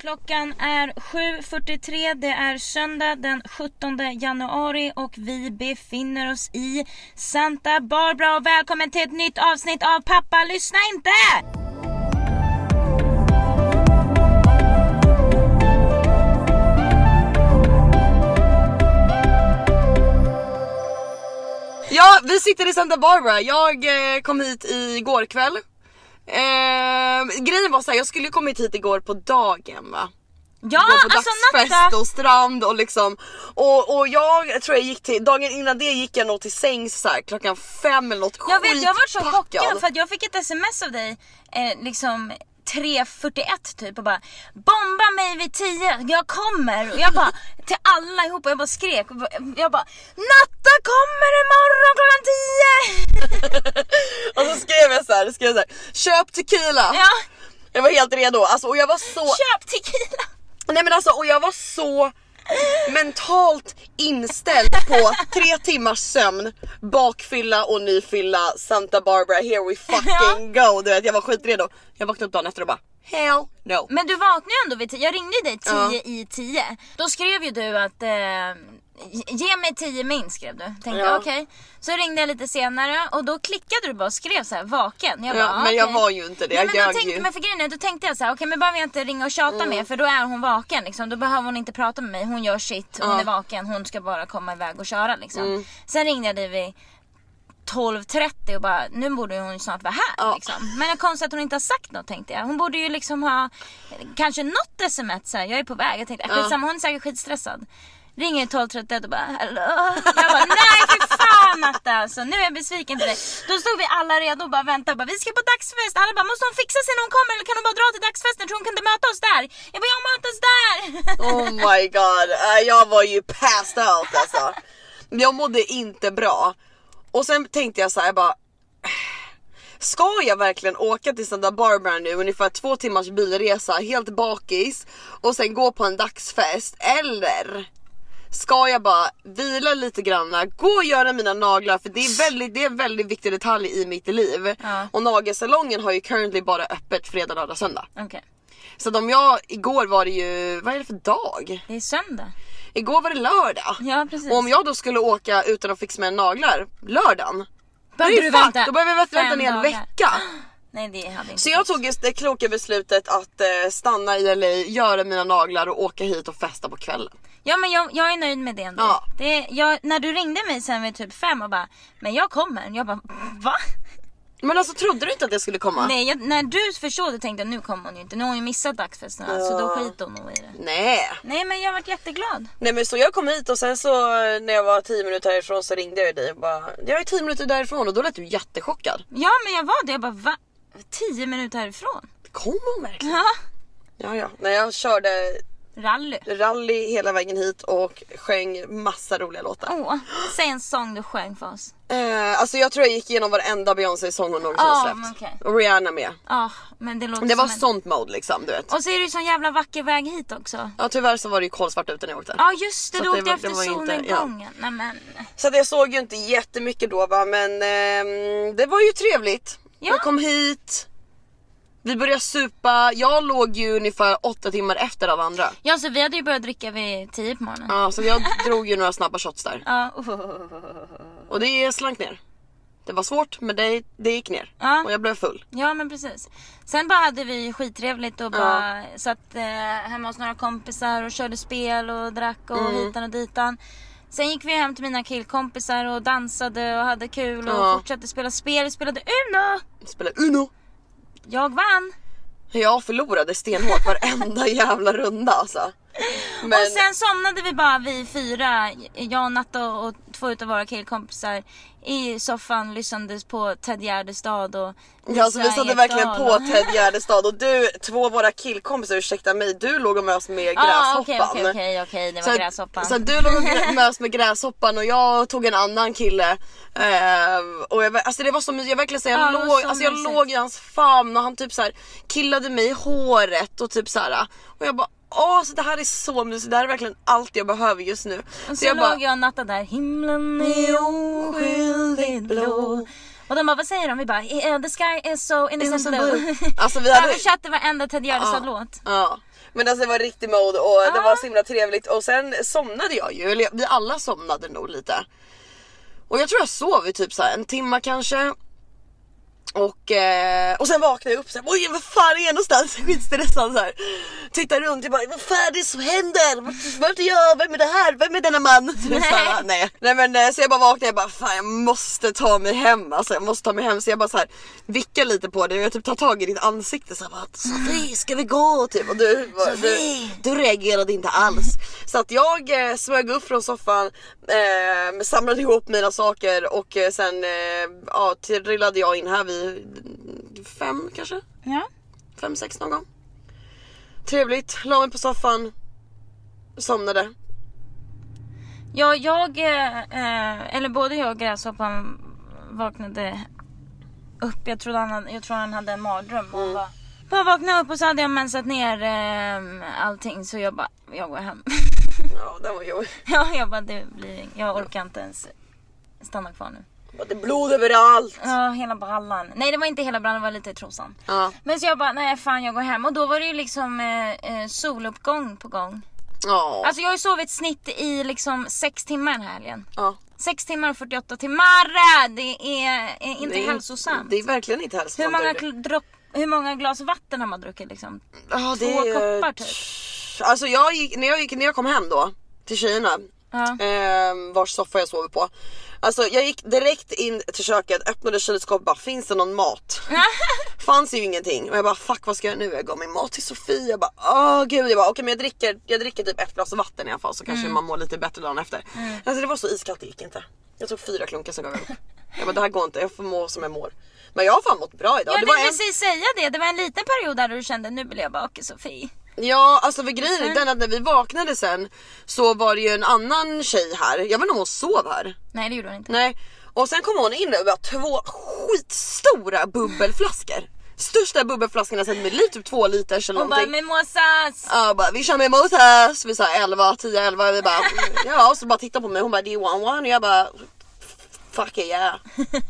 Klockan är 7.43, det är söndag den 17 januari och vi befinner oss i Santa Barbara och välkommen till ett nytt avsnitt av Pappa lyssna inte! Ja, vi sitter i Santa Barbara. Jag eh, kom hit igår kväll. Eh, grejen var så här, jag skulle kommit hit igår på dagen va? Ja, Gå på alltså dagsfest Natta! och strand och liksom och, och jag tror jag gick till, dagen innan det gick jag nog till sängs så här, klockan fem eller något Jag vet, jag var så chockad för att jag fick ett sms av dig eh, liksom 3.41 typ och bara Bomba mig vid 10, jag kommer! Och jag bara till alla ihop och jag bara skrek och jag bara Natta kommer imorgon klockan 10! Och så skrev jag så här, skrev jag så här köp tequila. Ja, Jag var helt redo alltså, och jag var så köp tequila! Nej men alltså och jag var så mentalt inställd på tre timmars sömn, bakfylla och nyfylla Santa Barbara, here we fucking go. Du vet jag var skitredo. Jag vaknade upp dagen efter och bara hell no. Men du vaknade ju ändå vid 10, jag ringde dig 10 Ja. i 10. Då skrev ju du att eh, ge mig 10 min skrev du. Tänkte Ja. okej. Så ringde jag lite senare och då klickade du bara och skrev så här vaken. Jag Ja, bara, men jag okej. var ju inte det, Nej, jag men, då ljög tänkte, ju. men för grejen är, då tänkte jag så här, okej men behöver jag inte ringa och tjata mer för då är hon vaken liksom. Då behöver hon inte prata med mig, hon gör sitt, hon Ja. är vaken, hon ska bara komma iväg och köra liksom. Mm. Sen ringde jag dig vid 12.30 och bara nu borde hon ju snart vara här Ja. liksom. Men det är konstigt att hon inte har sagt något tänkte jag. Hon borde ju liksom ha kanske något sms här, jag är på väg. Jag tänkte Ja. hon är säkert skitstressad. Ringer 12.31 och bara hallå. Jag bara nej för fan Matte alltså nu är jag besviken på dig. Då stod vi alla redo och bara väntade och bara vi ska på dagsfest. Alla bara måste hon fixa sig när hon kommer eller kan hon bara dra till dagsfesten? Tror hon kunde möta oss där. Jag bara jag mötas där. Oh my god, äh, jag var ju passed out alltså. Jag mådde inte bra. Och sen tänkte jag så här, jag bara Ska jag verkligen åka till Santa Barbara nu, ungefär två timmars bilresa, helt bakis och sen gå på en dagsfest? Eller ska jag bara vila lite grann, gå och göra mina naglar för det är, väldigt, det är en väldigt viktig detalj i mitt liv. Ja. Och nagelsalongen har ju currently bara öppet fredag, lördag, söndag. Okej, Så att om jag, igår var det ju, vad är det för dag? det är söndag. Igår var det lördag. Ja precis. Och om jag då skulle åka utan att fixa mina naglar lördagen. Det du vänta då behöver jag vänta fem en hel vecka. Nej det hade inte Så jag tog det kloka beslutet att eh, stanna i LA, göra mina naglar och åka hit och festa på kvällen. Ja men jag, jag är nöjd med det ändå. Ja. Det, jag, när du ringde mig sen vid typ fem och bara Men jag kommer. Jag bara va? Men alltså trodde du inte att jag skulle komma? Nej jag, när du förstod det tänkte jag nu kommer hon ju inte. Nu har hon ju missat dagsfesterna så då skiter hon nog i det. Nej. Nej men jag varit jätteglad. Nej men så jag kom hit och sen så när jag var 10 minuter härifrån så ringde jag dig och bara Jag är 10 minuter därifrån och då lät du jättechockad. Ja men jag var det. Jag bara va? Tio minuter härifrån? Kom hon verkligen? Ja. Ja ja. När jag körde Rally. rally hela vägen hit och sjöng massa roliga låtar. Åh, säg en sång du sjöng för oss. Eh, alltså jag tror jag gick igenom varenda Beyoncé-sång hon någonsin Ja, har men släppt. okej. Och Rihanna med. Ja men det låter Det var som en... sånt mode liksom du vet. Och så är det ju sån jävla vacker väg hit också. Ja tyvärr så var det ju kolsvart ute när jag åkte. Ja just det, Så du det åkte var- efter det var inte- solnedgången. Nej men. Så att jag såg ju inte jättemycket då va men ehm, det var ju trevligt. Ja. Jag kom hit. Vi började supa, jag låg ju ungefär åtta timmar efter alla andra. Ja så vi hade ju börjat dricka vid tio på morgonen. Ja, så jag drog ju några snabba shots där. Ja. Och det slank ner. Det var svårt men det, det gick ner. Ja. Och jag blev full. Ja men precis. Sen bara hade vi skittrevligt och bara satt eh, hemma hos några kompisar och körde spel och drack och Mm. hitan och ditan. Sen gick vi hem till mina killkompisar och dansade och hade kul och Ja. fortsatte spela spel. Vi spelade Uno! Spelade Uno. Jag vann! Jag förlorade stenhårt varenda jävla runda alltså. Men Och sen somnade vi bara vi fyra, jag och Natta och två utav våra killkompisar i soffan lyssnades på Ted Gärdestad och ja, alltså, vi Lisa satte verkligen Ekdahl på och- Ted Gärdestad och du, två av våra killkompisar, ursäkta mig, du låg och mös med Ah, gräshoppan. Okej okej okej det var Så, gräshoppan. så du låg och mös med gräshoppan och jag tog en annan kille. Eh, och jag, alltså det var så mysigt, jag verkligen Ja, jag, var låg, så alltså jag låg i hans famn och han typ så här killade mig i håret och typ så här. Och jag bara åh så det här är så mysigt, det här är verkligen allt jag behöver just nu. Och så, jag låg jag och Natta där, himlen är oskyldigt blå. Och de bara, vad säger de? Vi bara, "Eh, the sky is so innocent Innocent blue. Alltså, vi hade- Översatte varenda Ted Gärdestad-låt. Ja. Men alltså det var riktig mode och det Ja. var så himla trevligt och sen somnade jag ju, eller vi alla somnade nog lite. Och jag tror jag sov i typ så här en timma kanske. Och, eh, och sen vaknade jag upp såhär, oj vad fan är jag någonstans? Skitstressad såhär. Tittar runt, jag bara, vad fan är det som händer? Vart, är jag? Vem är det här? Vem är denna man? Nej. Så, här, nej. nej men eh, så jag bara vaknade, jag bara, fan jag måste ta mig hem. Alltså jag måste ta mig hem. Så jag bara så här vickar lite på dig och jag typ tar tag i ditt ansikte såhär bara, Sofie ska vi gå? Typ. Och du, bara, du, du reagerade inte alls. Så att jag eh, smög upp från soffan, eh, samlade ihop mina saker och eh, sen eh, ja, trillade jag in här vid fem kanske? Ja. Fem, sex någon gång. Trevligt, la mig på soffan, somnade. Ja, jag, eh, eh, eller både jag och gräshoppan vaknade upp. Jag, trodde han jag tror han hade en mardröm. Mm. Bara, bara vaknade upp och så hade jag mensat ner eh, allting så jag bara, jag går hem. Ja, den var jobbig. ja, jag bara, det blir, jag orkar inte ens stanna kvar nu. Det är blod överallt. Ja, hela brallan. Nej, det var inte hela brallan, det var lite i trosan. Ja. Men så jag bara, nej fan jag går hem. Och då var det ju liksom eh, eh, soluppgång på gång. Ja. Alltså jag har ju sovit snitt i liksom 6 timmar den här helgen. ja. 6 timmar och 48 timmar! Det är, är inte Det är- hälsosamt. Det är verkligen inte hälsosamt. hur, många är det. dropp, hur många glas vatten har man druckit liksom? Ja, Två koppar typ. Alltså jag gick, när, jag gick, när jag kom hem då till tjejerna, Ja. eh, vars soffa jag sover på. Alltså jag gick direkt in till köket, öppnade kylskåpet bara finns det någon mat? Fanns ju ingenting och jag bara fuck vad ska jag nu? Jag gav min mat till Sofie, jag bara åh gud. Jag bara okej men jag dricker, jag dricker typ ett glas vatten i alla fall så kanske Mm. man mår lite bättre dagen efter. Alltså det var så iskallt det gick inte. Jag tog fyra klunkar sen gav jag upp. Jag bara det här går inte, jag får må som jag mår. Men jag har fan mått bra idag. Jag det var tänkte en... precis säga det. Det var en liten period där du kände nu vill jag baka Sofie. Ja alltså för grejen Mm. är den att när vi vaknade sen så var det ju en annan tjej här, jag vet inte om hon sov här. Nej det gjorde hon inte. Nej. Och sen kom hon in och var två skitstora bubbelflaskor. Största bubbelflaskorna jag sett i mitt liv, typ två liters eller Hon bara någonting. mimosas! Ja bara vi kör mimosas, vi sa 11, 10, 11 vi bara ja och så bara tittade på mig hon bara do you want one? Och jag bara fuck yeah,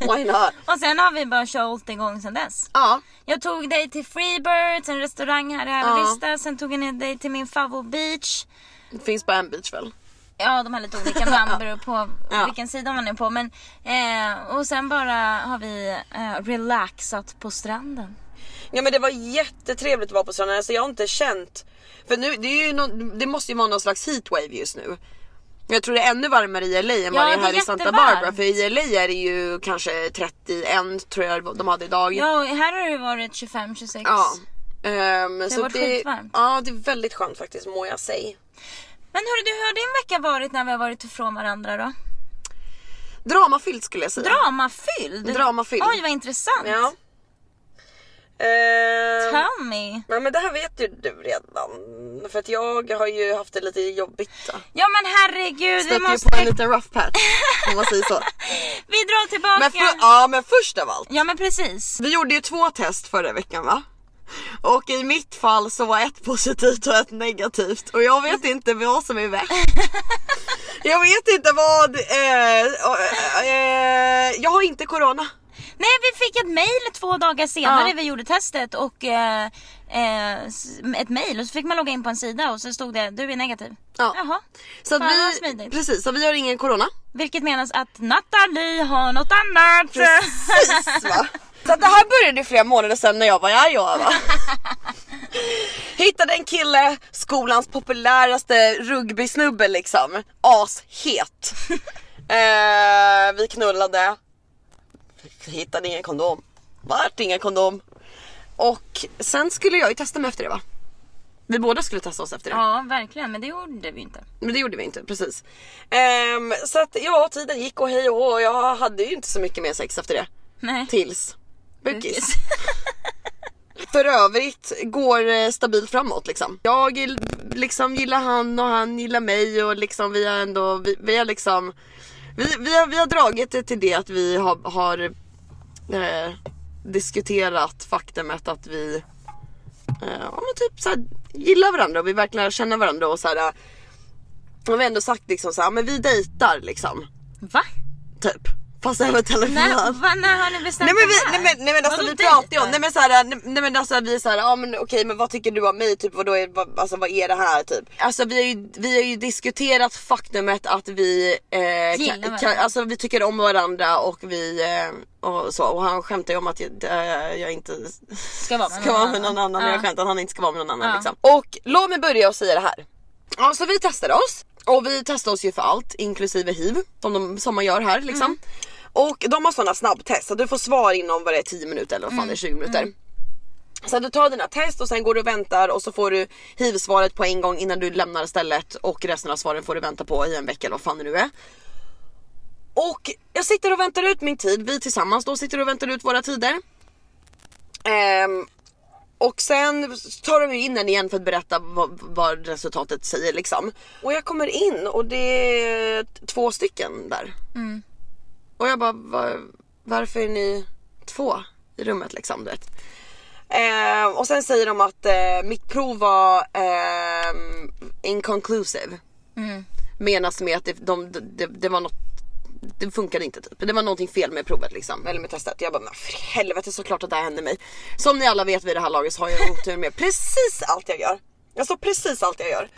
why not? Och sen har vi bara kört igång sen dess. Ja, Jag tog dig till Freebirds, en restaurang här i Ja. Alvista. Sen tog jag ner dig till min favorit beach. det finns bara en beach väl? Ja de har lite olika namn beroende på Ja. vilken sida man är på. Men, eh, och sen bara har vi eh, relaxat på stranden. Ja men det var jättetrevligt att vara på stranden, alltså jag har inte känt För nu, det, är ju nå det måste ju vara någon slags heatwave just nu Jag tror det är ännu varmare i LA än Ja, vad det är det är här i Santa. Barbara För i LA är det ju kanske 31 tror jag de hade idag Ja här har det varit 25-26. Ja. Ehm, så varit det, skitvarmt. ja det är väldigt skönt faktiskt må jag säga. Men hörru du, hur har din vecka varit när vi har varit ifrån varandra då? Dramafylld skulle jag säga. Dramafylld? Dramafylld. Oj vad intressant. Ja. Ehm, Tell me. ja, men det här vet ju du redan. För att jag har ju haft det lite jobbigt. då. Ja men herregud, vi Stötte ju måste... på en liten rough patch om man säger så. Vi drar tillbaka. Men, för, ja, men först av allt. Ja men precis. Vi gjorde ju två test förra veckan va? Och i mitt fall så var ett positivt och ett negativt och jag vet inte vad som är värst. Jag vet inte vad... Eh, eh, eh, jag har inte corona. Nej vi fick ett mail två dagar senare Ja. vi gjorde testet och eh, eh, ett mail och så fick man logga in på en sida och så stod det du är negativ. Ja. Jaha. Så att vi, precis, så vi har ingen corona. Vilket menas att Nathalie har något annat. Precis va. Så det här började ju flera månader sedan när jag var i Iowa. Hittade en kille, skolans populäraste rugbysnubbe liksom. Ashet. eh, vi knullade. Hittade ingen kondom. Vart ingen kondom. Och sen skulle jag ju testa mig efter det va? Vi båda skulle testa oss efter det. Ja verkligen men det gjorde vi inte. Men det gjorde vi inte, precis. Ehm, så att ja, tiden gick och hej och och jag hade ju inte så mycket mer sex efter det. Nej. Tills Bukis. För övrigt går eh, stabilt framåt liksom. Jag liksom gillar han och han gillar mig och liksom vi har ändå, vi, vi har liksom vi, vi, har, vi har dragit det till det att vi har, har eh, diskuterat faktumet att vi eh, ja, men typ så här, gillar varandra och vi verkligen lär känna varandra och så här. eh, Och vi har ändå sagt liksom så här, men vi dejtar liksom. Va? Typ. Fast över telefon. När, va, när har ni bestämt Nej men, det vi, här? nej, men, nej men alltså Vadå vi pratar ju om, nej men såhär, nej, nej men alltså vi är såhär, ja men okej men vad tycker du om mig? Typ vadå är, vad, alltså vad är det här typ? Alltså vi har ju, vi har ju diskuterat faktumet att vi, eh, kan, kan, alltså vi tycker om varandra och vi, eh, och så och han skämtar ju om att jag, äh, jag inte Ska vara med ska någon vara med någon annan. Ja. Jag skämtar att han inte ska vara med någon annan Ja. liksom. Och låt mig börja och säga det här. Ja så vi testade oss och vi testade oss ju för allt inklusive hiv som, de, som man gör här liksom. Mm. Och de har sådana snabbtest så du får svar inom vad det är 10 minuter eller vad fan det är 20 Mm. minuter. Så du tar dina test och sen går du och väntar och så får du hiv-svaret på en gång innan du lämnar stället och resten av svaren får du vänta på i en vecka eller vad fan det nu är. Och jag sitter och väntar ut min tid, vi tillsammans då sitter och väntar ut våra tider. Ehm, och sen tar de ju in en igen för att berätta vad, vad resultatet säger liksom. Och jag kommer in och det är två stycken där. Mm. Och jag bara, var, varför är ni två i rummet liksom? Du vet. Ehm, och sen säger de att eh, mitt prov var ehm, inconclusive. Mm. Menas med att det, de, det, det var något det funkade inte typ. Det var någonting fel med provet liksom. Eller med testet. Jag bara, men för helvete såklart att det här hände mig. Som ni alla vet vid det här laget så har jag otur med precis allt jag gör. Alltså precis allt jag gör.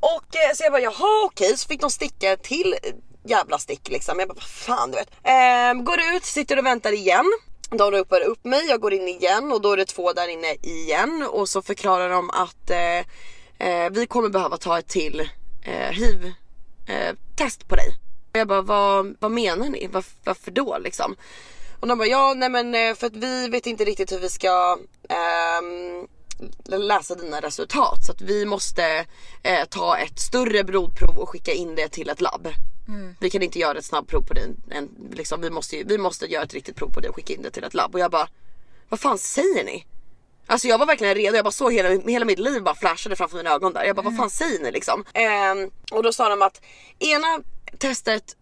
Och eh, så jag bara, jaha okej. Så fick de sticka till eh, jävla stick liksom. Jag bara, vad fan du vet. Ehm, går ut, sitter och väntar igen. De ropar upp mig, jag går in igen och då är det två där inne igen. Och så förklarar de att eh, eh, vi kommer behöva ta ett till eh, hiv eh, test på dig. Och jag bara, vad, vad menar ni? Var, varför då liksom? Och de bara, ja nej men eh, för att vi vet inte riktigt hur vi ska ehm, läsa dina resultat. Så att vi måste eh, ta ett större blodprov och skicka in det till ett labb. Vi kan inte göra ett snabbprov på din, en, liksom, vi, måste, vi måste göra ett riktigt prov på det och skicka in det till ett labb. Och jag bara, vad fan säger ni? Alltså jag var verkligen redo, jag bara såg hela, hela mitt liv bara flashade framför mina ögon där. Jag bara vad fan säger ni liksom? Ehm, och då sa de att ena testet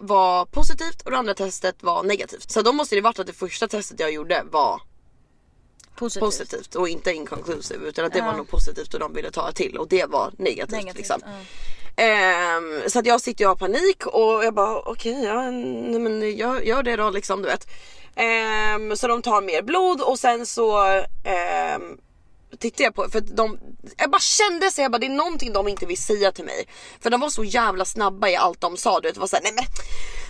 var positivt och det andra testet var negativt. Så då måste det varit att det första testet jag gjorde var Positivt. positivt och inte inconclusive utan att det Ja. var nog positivt och de ville ta ett till och det var negativt, Negativt, liksom. ja. Ehm, så att jag sitter och har panik och jag bara okej, ja, nej, men jag gör det då liksom du vet. Ehm, så de tar mer blod och sen så ehm, tittar jag på för de, jag bara kände så jag bara det är någonting de inte vill säga till mig. För de var så jävla snabba i allt de sa. Du vet, det var såhär, nej men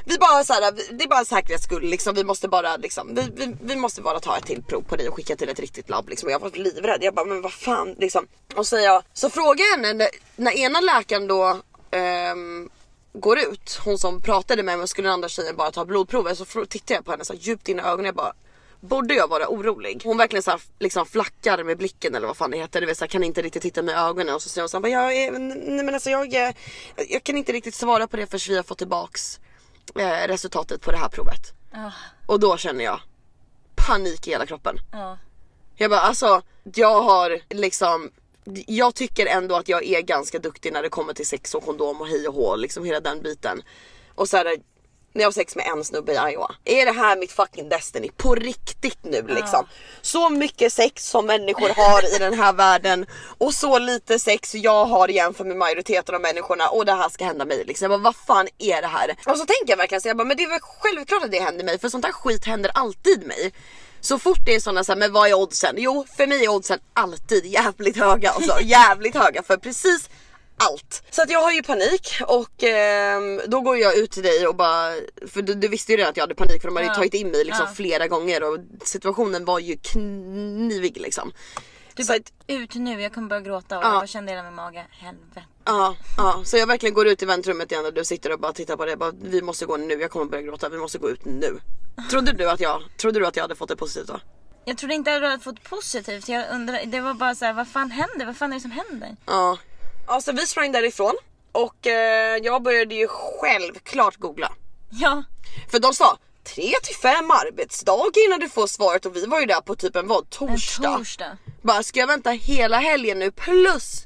vi bara så här, det är bara säkerhets skull liksom. Vi måste bara liksom, vi, vi, vi måste bara ta ett till prov på dig och skicka till ett riktigt labb liksom. Och jag var livrädd. Jag bara men vad fan liksom. Och så, jag, så frågar jag henne när, när ena läkaren då um, går ut, hon som pratade med mig och skulle den andra tjejen bara ta blodprover så tittar jag på henne så djupt in i ögonen jag bara Borde jag vara orolig? Hon verkligen så här, liksom flackar med blicken eller vad fan det heter. Det vill säga, kan inte riktigt titta mig i ögonen och så säger hon så här, jag, är- nej men alltså jag, är- jag kan inte riktigt svara på det förrän vi har fått tillbaks eh, resultatet på det här provet. Ja, Och då känner jag panik i hela kroppen. ja. Jag bara alltså, jag har liksom jag tycker ändå att jag är ganska duktig när det kommer till sex och kondom och hej och hå, liksom hela den biten. Och så här, när jag har sex med en snubbe i Iowa. Är det här mitt fucking destiny? På riktigt nu liksom. Så mycket sex som människor har i den här världen och så lite sex jag har jämfört med majoriteten av människorna och det här ska hända mig liksom. Jag bara, vad fan är det här? Och så tänker jag verkligen så jag bara, men det är väl självklart att det händer mig för sånt här skit händer alltid mig. Så fort det är såna så här, men vad är oddsen? Jo, för mig är oddsen alltid jävligt höga alltså. jävligt höga för precis allt. Så att jag har ju panik och ehm, då går jag ut till dig och bara, för du, du visste ju redan att jag hade panik för de hade Ja. tagit in mig liksom Ja. flera gånger och situationen var ju knivig liksom. Du bara, att- ut nu, jag kommer börja gråta och Ja. jag bara kände hela min mage, helvete. Ja, ja, så jag verkligen går ut i väntrummet igen och du sitter och bara tittar på det. Jag Bara, vi måste gå nu, jag kommer börja gråta, vi måste gå ut nu. Trodde du att jag, trodde du att jag hade fått det positivt då? Jag trodde inte att du hade fått positivt. Jag undrar, det var bara så här, vad fan händer? Vad fan är det som händer? Ja. Alltså vi sprang därifrån och eh, jag började ju självklart googla. Ja, För de sa 3 till 5 arbetsdagar innan du får svaret och vi var ju där på typ en vad, en torsdag. torsdag. Bara ska jag vänta hela helgen nu plus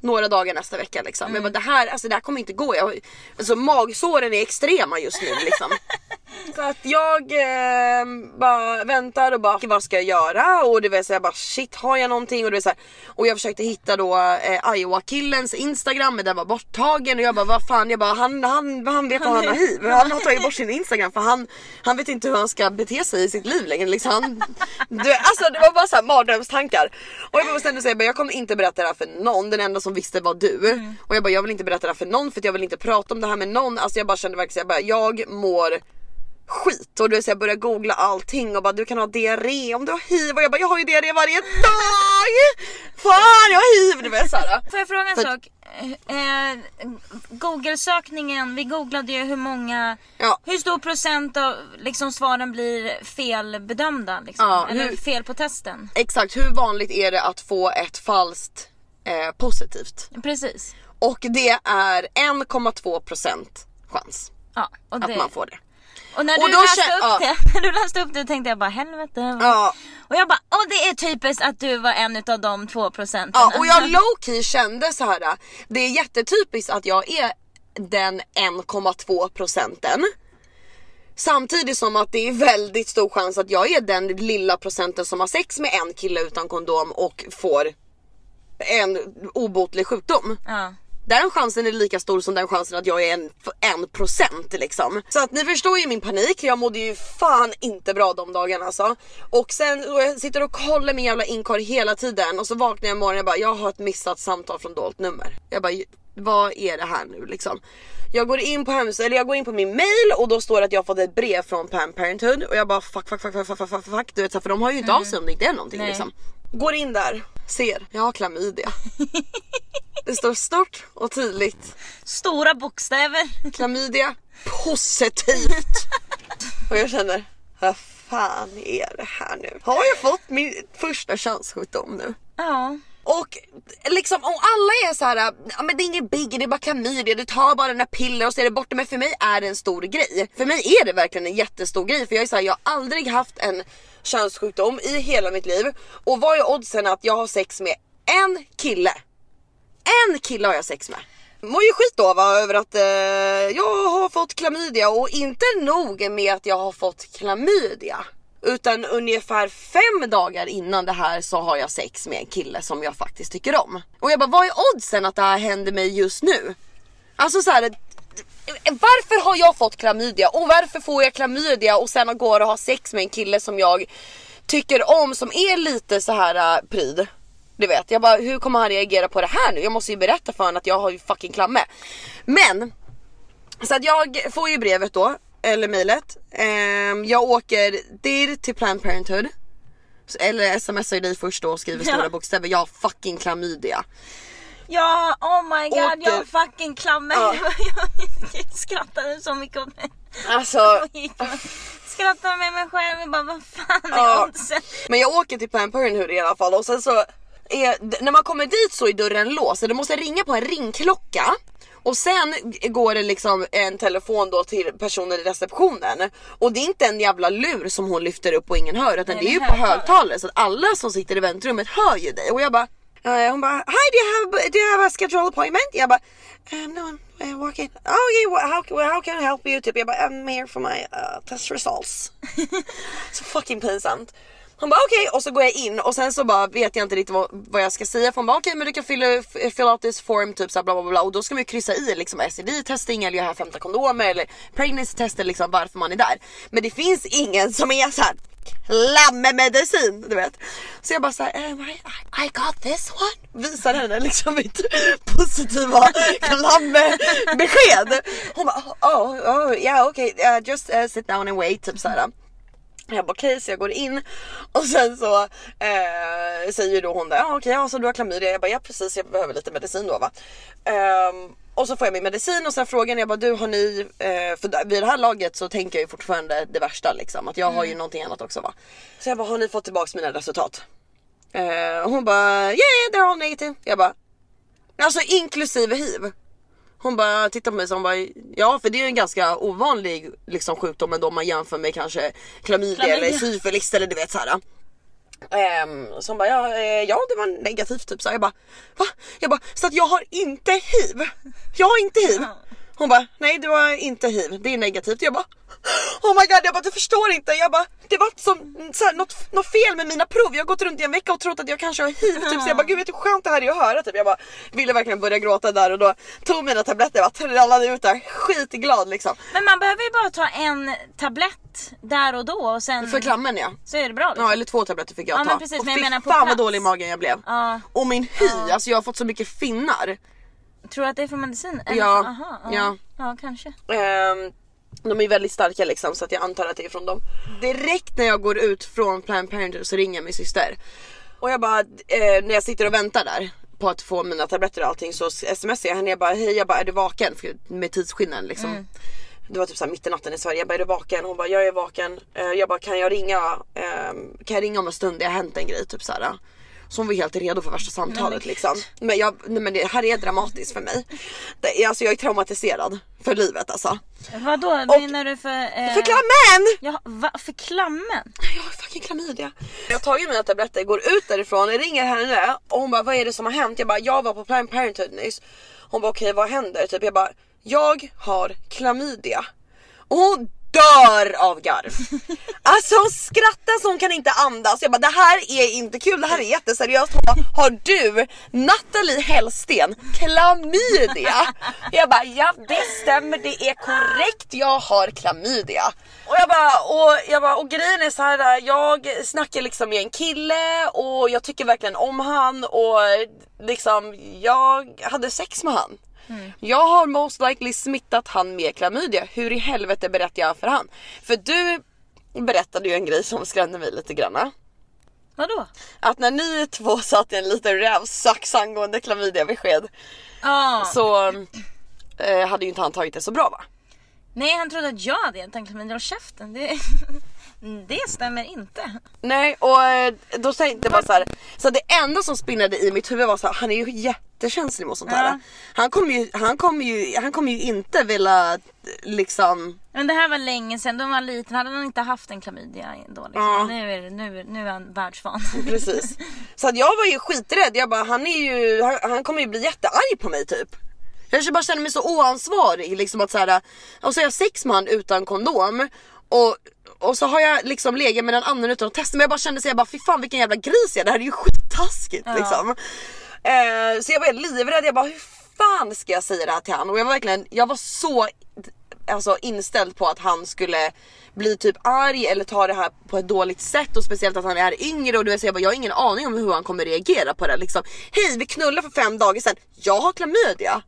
några dagar nästa vecka liksom. Jag bara det här, alltså det här kommer inte gå. Jag, alltså magsåren är extrema just nu liksom. Så att jag eh, bara väntar och bara vad ska jag göra? Och det vill säga bara shit har jag någonting? Och, det vill säga, och jag försökte hitta då eh, Iowa killens instagram men den var borttagen och jag bara vad fan jag bara han, han, han vet att han har hiv. Han har tagit bort sin instagram för han, han vet inte hur han ska bete sig i sitt liv längre. Liksom. Han, du, alltså det var bara så här mardrömstankar. Och jag bestämde sig jag kommer inte berätta det här för någon. Den enda som visste var du. Mm. Och jag bara jag vill inte berätta det här för någon för jag vill inte prata om det här med någon. Alltså jag bara kände verkligen jag, bara, jag mår skit och du så jag började googla allting och bara du kan ha diarré om du har hiv och jag bara jag har ju diarré varje dag! Fan jag har hiv! Du vet såhär. Får jag fråga en För- sak? Eh, Google-sökningen, vi googlade ju hur många, Ja. hur stor procent av liksom, svaren blir felbedömda liksom, Ja, eller hur- fel på testen. Exakt hur vanligt är det att få ett falskt eh, positivt? Precis. Och det är 1,2% chans Ja, och, att det, man får det. Och när och du då läste upp det, när du läste upp det tänkte jag bara helvete. Ja. Och jag bara, åh det är typiskt att du var en utav de två procenten. Ja och jag low key kände så här. Det är jättetypiskt att jag är den 1,2 procenten. Samtidigt som att det är väldigt stor chans att jag är den lilla procenten som har sex med en kille utan kondom och får en obotlig sjukdom. Ja. Den chansen är lika stor som den chansen att jag är en, en procent liksom. Så att ni förstår ju min panik, jag mådde ju fan inte bra de dagarna alltså. Och sen och jag sitter och kollar min jävla inkorg hela tiden och så vaknar jag imorgon och jag bara jag har ett missat samtal från dolt nummer. Jag bara vad är det här nu liksom? Jag går in på hemsidan, eller jag går in på min mail och då står det att jag fått ett brev från Planned Parenthood och jag bara fuck fuck fuck fuck fuck fuck, fuck, du vet så för de har ju inte av sig om det inte är någonting Nej. liksom. Går in där, ser, jag har klamydia. Det står stort och tydligt. Stora bokstäver. Klamydia positivt. Och jag känner, vad fan är det här nu? Har jag fått min första könssjukdom nu? Ja. Och liksom om alla är så här, men det är ingen biggie, det är bara klamydia, du tar bara dina piller och så är det borta. Men för mig är det en stor grej. För mig är det verkligen en jättestor grej. För jag är så här, jag har aldrig haft en könssjukdom i hela mitt liv. Och vad är oddsen att jag har sex med en kille? En kille har jag sex med. Mår ju skit då va över att eh, jag har fått klamydia och inte nog med att jag har fått klamydia. Utan ungefär fem dagar innan det här så har jag sex med en kille som jag faktiskt tycker om. Och jag bara vad är oddsen att det här händer mig just nu? Alltså så här, varför har jag fått klamydia och varför får jag klamydia och sen går och har sex med en kille som jag tycker om som är lite så här uh, pryd. Du vet, jag bara hur kommer han reagera på det här nu? Jag måste ju berätta för honom att jag har ju fucking klamme. Men så att jag får ju brevet då, eller mejlet. Ehm, jag åker dir till Planned Parenthood. Eller smsar ju dig först då och skriver Ja. stora bokstäver. Jag har fucking klamydia. Ja, oh my god, Åker- jag fucking klammer. Ja. jag skrattade så mycket åt mig. Alltså, skrattade med mig själv och bara vad fan är Ja. oddsen? Men jag åker till Planned Parenthood i alla fall och sen så är, när man kommer dit så är dörren låst du måste ringa på en ringklocka och sen går det liksom en telefon då till personen i receptionen och det är inte en jävla lur som hon lyfter upp och ingen hör utan Nej, det är ju på högtalare. så att alla som sitter i väntrummet hör ju dig och jag bara eh, hon bara hi do you have do you have a scheduled appointment? Jag bara um, no I'm uh, working. Oh okay well, how, well, how can I help you? Typ jag bara I'm here for my uh, test results. Så fucking pinsamt. Hon bara okej och så går jag in och sen så bara vet jag inte riktigt vad, vad jag ska säga för hon bara okej men du kan fylla, fill out this form typ såhär bla bla bla och då ska man ju kryssa i liksom STD testing eller jag har 15 kondomer eller pregnancy tester liksom varför man är där. Men det finns ingen som är såhär lammemedicin du vet. Så jag bara såhär um, I, I got this one. Visar henne liksom mitt positiva klammebesked. Hon bara oh, oh, oh yeah okay uh, just uh, sit down and wait typ såhär. Jag bara okej så jag går in och sen så eh, säger då hon där, ja okej ja, så du har klamydia. Jag bara ja precis jag behöver lite medicin då va. Ehm, och så får jag min medicin och sen frågar jag bara du har ni, eh, för vid det här laget så tänker jag ju fortfarande det värsta liksom att jag har ju någonting annat också va. Så jag bara har ni fått tillbaks mina resultat? Eh, och hon bara yeah, yeah they're all negative. Jag bara alltså inklusive hiv. Hon bara tittar på mig så hon bara ja för det är ju en ganska ovanlig liksom, sjukdom ändå om man jämför med kanske klamydia, eller syfilis eller du vet såhär. Um, så hon bara ja, eh, ja det var negativt typ så här. jag bara va? Jag bara så att jag har inte hiv? Jag har inte hiv? Hon bara, nej det var inte hiv, det är negativt. Jag bara, oh my god, jag bara du förstår inte. Jag bara, det var som så här, något, något fel med mina prov. Jag har gått runt i en vecka och trott att jag kanske har hiv. Typ. Så jag bara, gud vet du hur skönt det här är att höra. Typ. Jag bara, ville verkligen börja gråta där och då tog mina tabletter, jag bara trallade ut där skitglad liksom. Men man behöver ju bara ta en tablett där och då och sen För klammen ja. så är det bra. Liksom. Ja eller två tabletter fick jag Ja, ta. men precis, och men jag menar på fan vad plats. dålig i magen jag blev. Ja. Och min hy, alltså jag har fått så mycket finnar. Tror du att det är från medicin? Eller- Ja, Aha, ja. ja. ja, kanske. Ehm, de är väldigt starka liksom så att jag antar att det är från dem. Direkt när jag går ut från Planned Parenthood så ringer min syster. Och jag bara, eh, när jag sitter och väntar där på att få mina tabletter och allting så smsar jag henne. Jag bara, hej jag bara, är du vaken? För, med tidsskillnaden liksom. Det var typ såhär mitt i natten i Sverige. Jag bara, är du vaken? Hon bara, jag är vaken. Eh, jag bara, kan jag ringa? ehm, kan jag ringa om en stund? Det har hänt en grej typ såhär. Så hon var helt redo för värsta samtalet liksom. Men, jag, nej, men det här är dramatiskt för mig. Det, alltså jag är traumatiserad för livet alltså. Vadå menar du för... Eh... För klammen! Ja, va? För klammen? Jag har fucking klamydia. Jag har tagit mina tabletter, går ut därifrån, jag ringer henne och hon bara vad är det som har hänt? Jag bara jag var på Planned Parenthood nyss. Hon bara okej vad händer? Typ jag bara jag har klamydia. Och hon dör av garv. Alltså hon skrattar så hon kan inte andas. Jag bara det här är inte kul, det här är jätteseriöst. Hon bara har du Nathalie Hellsten klamydia? Jag bara ja det stämmer det är korrekt jag har klamydia. Och jag bara och, jag bara, och grejen är så här jag snackar liksom med en kille och jag tycker verkligen om han och liksom jag hade sex med han. Jag har most likely smittat han med klamydia. Hur i helvete berättar jag för han? För du berättade ju en grej som skrämde mig lite granna. Vadå? Att när ni två satt i en liten rävsax angående klamydiabesked Ja. så eh, hade ju inte han tagit det så bra va? Nej han trodde att jag hade gett en klamydia. Håll käften. Det... det stämmer inte. Nej och eh, då tänkte jag bara så här. Så det enda som spinnade i mitt huvud var så här, han är ju jättekänslig mot sånt här. Ja. Han kommer ju, han kommer ju, han kommer ju inte vilja liksom Men det här var länge sedan, då var han liten. Hade han inte haft en klamydia då liksom. Ja. Nu, är nu, nu är han världsvan. Precis. Så att jag var ju skiträdd. Jag bara, han är ju, han, han kommer ju bli jättearg på mig typ. Jag bara känner mig så oansvarig liksom att så här, och så har jag sex med han utan kondom och, och så har jag liksom legat med den andra utan att testa men jag bara kände så jag bara fy fan vilken jävla gris jag är, det här är ju skittaskigt Ja. liksom. Eh, så jag var livrädd, jag bara hur fan ska jag säga det här till han? Och jag var verkligen, jag var så alltså, inställd på att han skulle bli typ arg eller ta det här på ett dåligt sätt och speciellt att han är yngre och du vet, så jag, bara, jag har ingen aning om hur han kommer reagera på det liksom. Hej vi knullade för fem dagar sedan, jag har klamydia.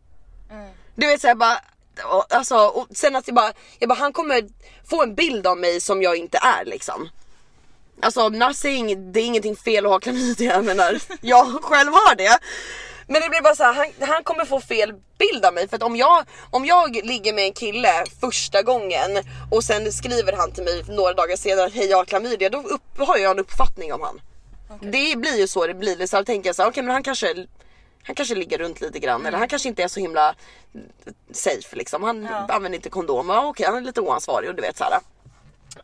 Du vet så jag bara och, alltså, och sen att jag bara, jag bara han kommer få en bild av mig som jag inte är liksom. Alltså nothing, det är ingenting fel att ha klamydia jag menar jag själv har det. Men det blir bara så här, han, han kommer få fel bild av mig för att om jag, om jag ligger med en kille första gången och sen skriver han till mig några dagar senare hej jag har klamydia då upp, har jag en uppfattning om han. Det blir ju så det blir. Så då tänker jag så här, okej men han kanske han kanske ligger runt lite grann eller han kanske inte är så himla safe liksom. Han Ja. använder inte kondom. Ja, okej han är lite oansvarig och du vet såhär.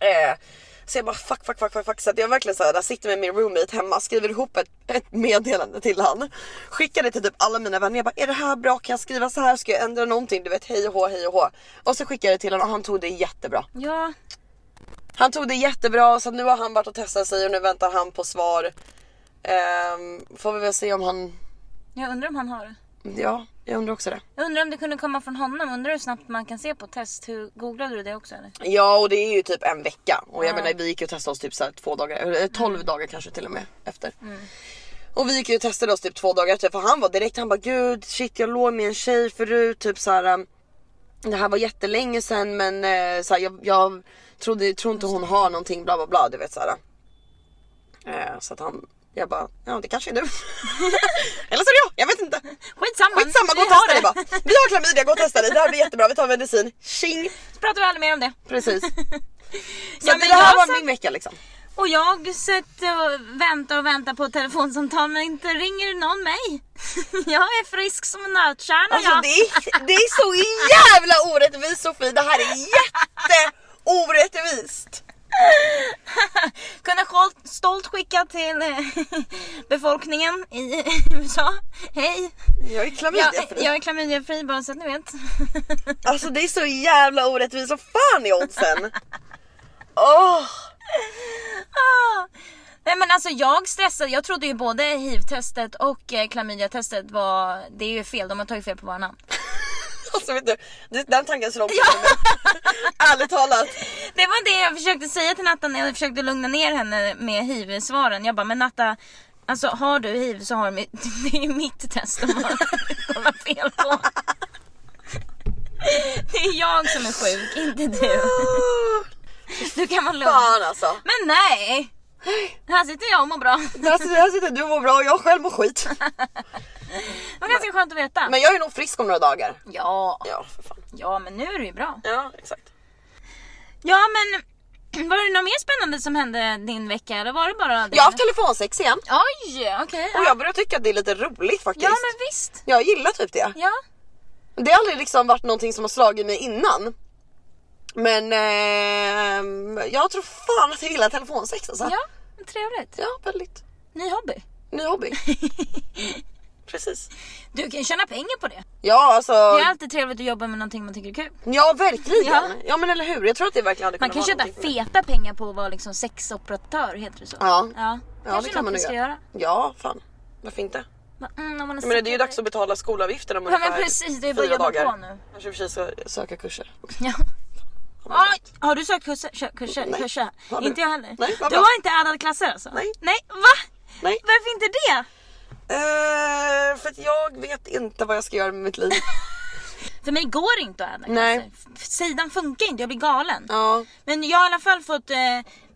Eh, så jag bara fuck fuck fuck fuck, fuck. så att jag verkligen såhär, där sitter med min roommate hemma, skriver ihop ett, ett meddelande till han. Skickar det till typ alla mina vänner. Jag bara är det här bra? Kan jag skriva så här? Ska jag ändra någonting? Du vet hej och hå hej och hå. Och så skickade jag det till honom och han tog det jättebra. Ja, Han tog det jättebra så nu har han varit och testat sig och nu väntar han på svar. Ehm, får vi väl se om han, jag undrar om han har det. ja jag undrar också det. Jag undrar om det kunde komma från honom. Undrar hur snabbt man kan se på test. Hur, googlade du det också eller? Ja och det är ju typ en vecka och jag Ja. menar vi gick ju och testade oss typ så här två dagar, eller 12 dagar kanske till och med efter. Och vi gick ju och testade oss typ två dagar efter för han var direkt, han bara gud shit jag låg med en tjej förut typ så här. um, Det här var jättelänge sedan men eh, så här, jag, jag trodde, tror inte hon har någonting bla bla bla du vet så här. Eh, så att han, jag bara ja det kanske är du. Eller så är det jag, jag vet inte. Skitsamma. Skitsamma gå och testa dig bara. Vi har klamydia, gå och testa dig. Det här blir jättebra, vi tar medicin. Tjing! Så pratar vi aldrig mer om det. Precis. Så Ja, det här var satt- min vecka liksom. Och jag sitter och väntar och väntar på ett telefonsamtal men inte ringer någon mig. Jag är frisk som en nötkärna Alltså jag. det är, det är så jävla orättvist Sofie, det här är jätte orättvist. Kunde stolt, skicka till eh, befolkningen i USA. Hej! Jag är Jag, klamydiafri. jag är klamydiafri bara så att ni vet. Alltså det är så jävla orättvist. Vad fan är oddsen? Åh! Ah. Nej men alltså jag stressade, jag trodde ju både hiv-testet och eh, klamydia-testet var, det är ju fel, de har tagit fel på våra namn. Alltså vet du, den tanken slår ja. Ärligt talat. Det var det jag försökte säga till Natta när jag försökte lugna ner henne med hiv-svaren. Jag bara, men Natta, alltså har du hiv så har du mitt, det är mitt test de har kollat fel på. Det är jag som är sjuk, inte du. Du kan vara lugn. Fan alltså. Men nej! Här sitter jag och mår bra. Här sitter, här sitter du och mår bra och jag själv mår skit. Det var ganska skönt att veta. Men jag är nog frisk om några dagar. Ja, Ja för fan. ja men nu är det ju bra. Ja exakt. Ja men var det något mer spännande som hände din vecka eller var det bara det? Jag har haft telefonsex igen. Oj, okej. Och jag börjar tycka att det är lite roligt faktiskt. Ja men visst. Jag gillar typ det. Ja. Det har aldrig liksom varit någonting som har slagit mig innan. Men ehm, jag tror fan att jag gillar telefonsex alltså. Ja, trevligt. Ja, väldigt. Ny hobby. Ny hobby. Precis. Du kan ju tjäna pengar på det. Ja alltså, Det är alltid trevligt att jobba med någonting man tycker är kul. ja verkligen. Ja. Ja. men eller hur, jag tror att det verkligen hade Man kunnat kan vara tjäna feta pengar på att vara liksom sexoperatör, heter det så? Ja. Ja, Ja Kanske det kan man nog göra. göra. Ja fan, varför inte? Mm, man Men det är ju dags att betala skolavgifter om Ja men ungefär precis, det är bara fyra jobba dagar. på nu. Kanske i och för sig ska söka kurser. Ja. Oj, har du sökt kurser? Kö- kurser? Nej. kurser? Har du? Inte jag heller. Nej, du har inte addade klasser alltså? Nej. Nej, va? Nej. Varför inte det? Eh, för att jag vet inte vad jag ska göra med mitt liv. För mig går det inte att adda Nej. Sidan funkar inte, jag blir galen. Ja. Men jag har i alla fall fått eh,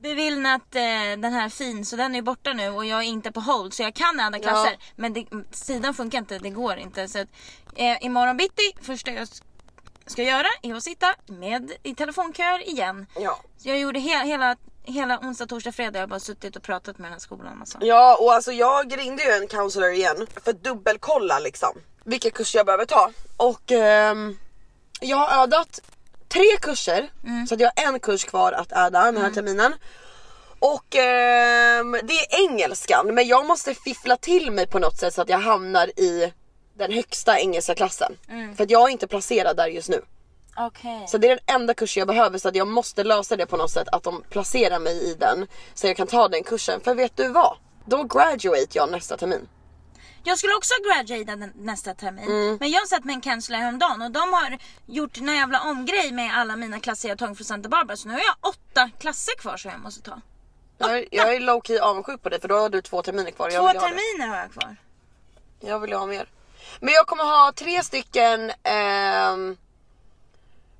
beviljat eh, den här fin så den är borta nu och jag är inte på hold så jag kan adda klasser. Ja. Men det, sidan funkar inte, det går inte. Så att, eh, imorgon bitti, första jag ska göra är att sitta med i telefonköer igen. Ja. Jag gjorde he- hela, hela onsdag, torsdag, fredag. Jag har bara suttit och pratat med den här skolan. Alltså. Ja och alltså jag ringde ju en counselor igen för att dubbelkolla liksom vilka kurser jag behöver ta. Och ehm, jag har ödat tre kurser så att jag har en kurs kvar att öda den här terminen. Och ehm, det är engelskan men jag måste fiffla till mig på något sätt så att jag hamnar i den högsta engelska klassen. För att jag är inte placerad där just nu. Okej. Så det är den enda kursen jag behöver så att jag måste lösa det på något sätt att de placerar mig i den så jag kan ta den kursen. För vet du vad? Då graduate jag nästa termin. Jag skulle också graduata den- nästa termin. Mm. Men jag satt med en counselor häromdagen och de har gjort en jävla omgrej med alla mina klasser jag tagit från Santa Barbara. Så nu har jag åtta klasser kvar som jag måste ta. Jag är, jag är low key avundsjuk på dig för då har du två terminer kvar. Två ha terminer har jag kvar. Jag vill ha mer. Men jag kommer ha tre stycken ehm,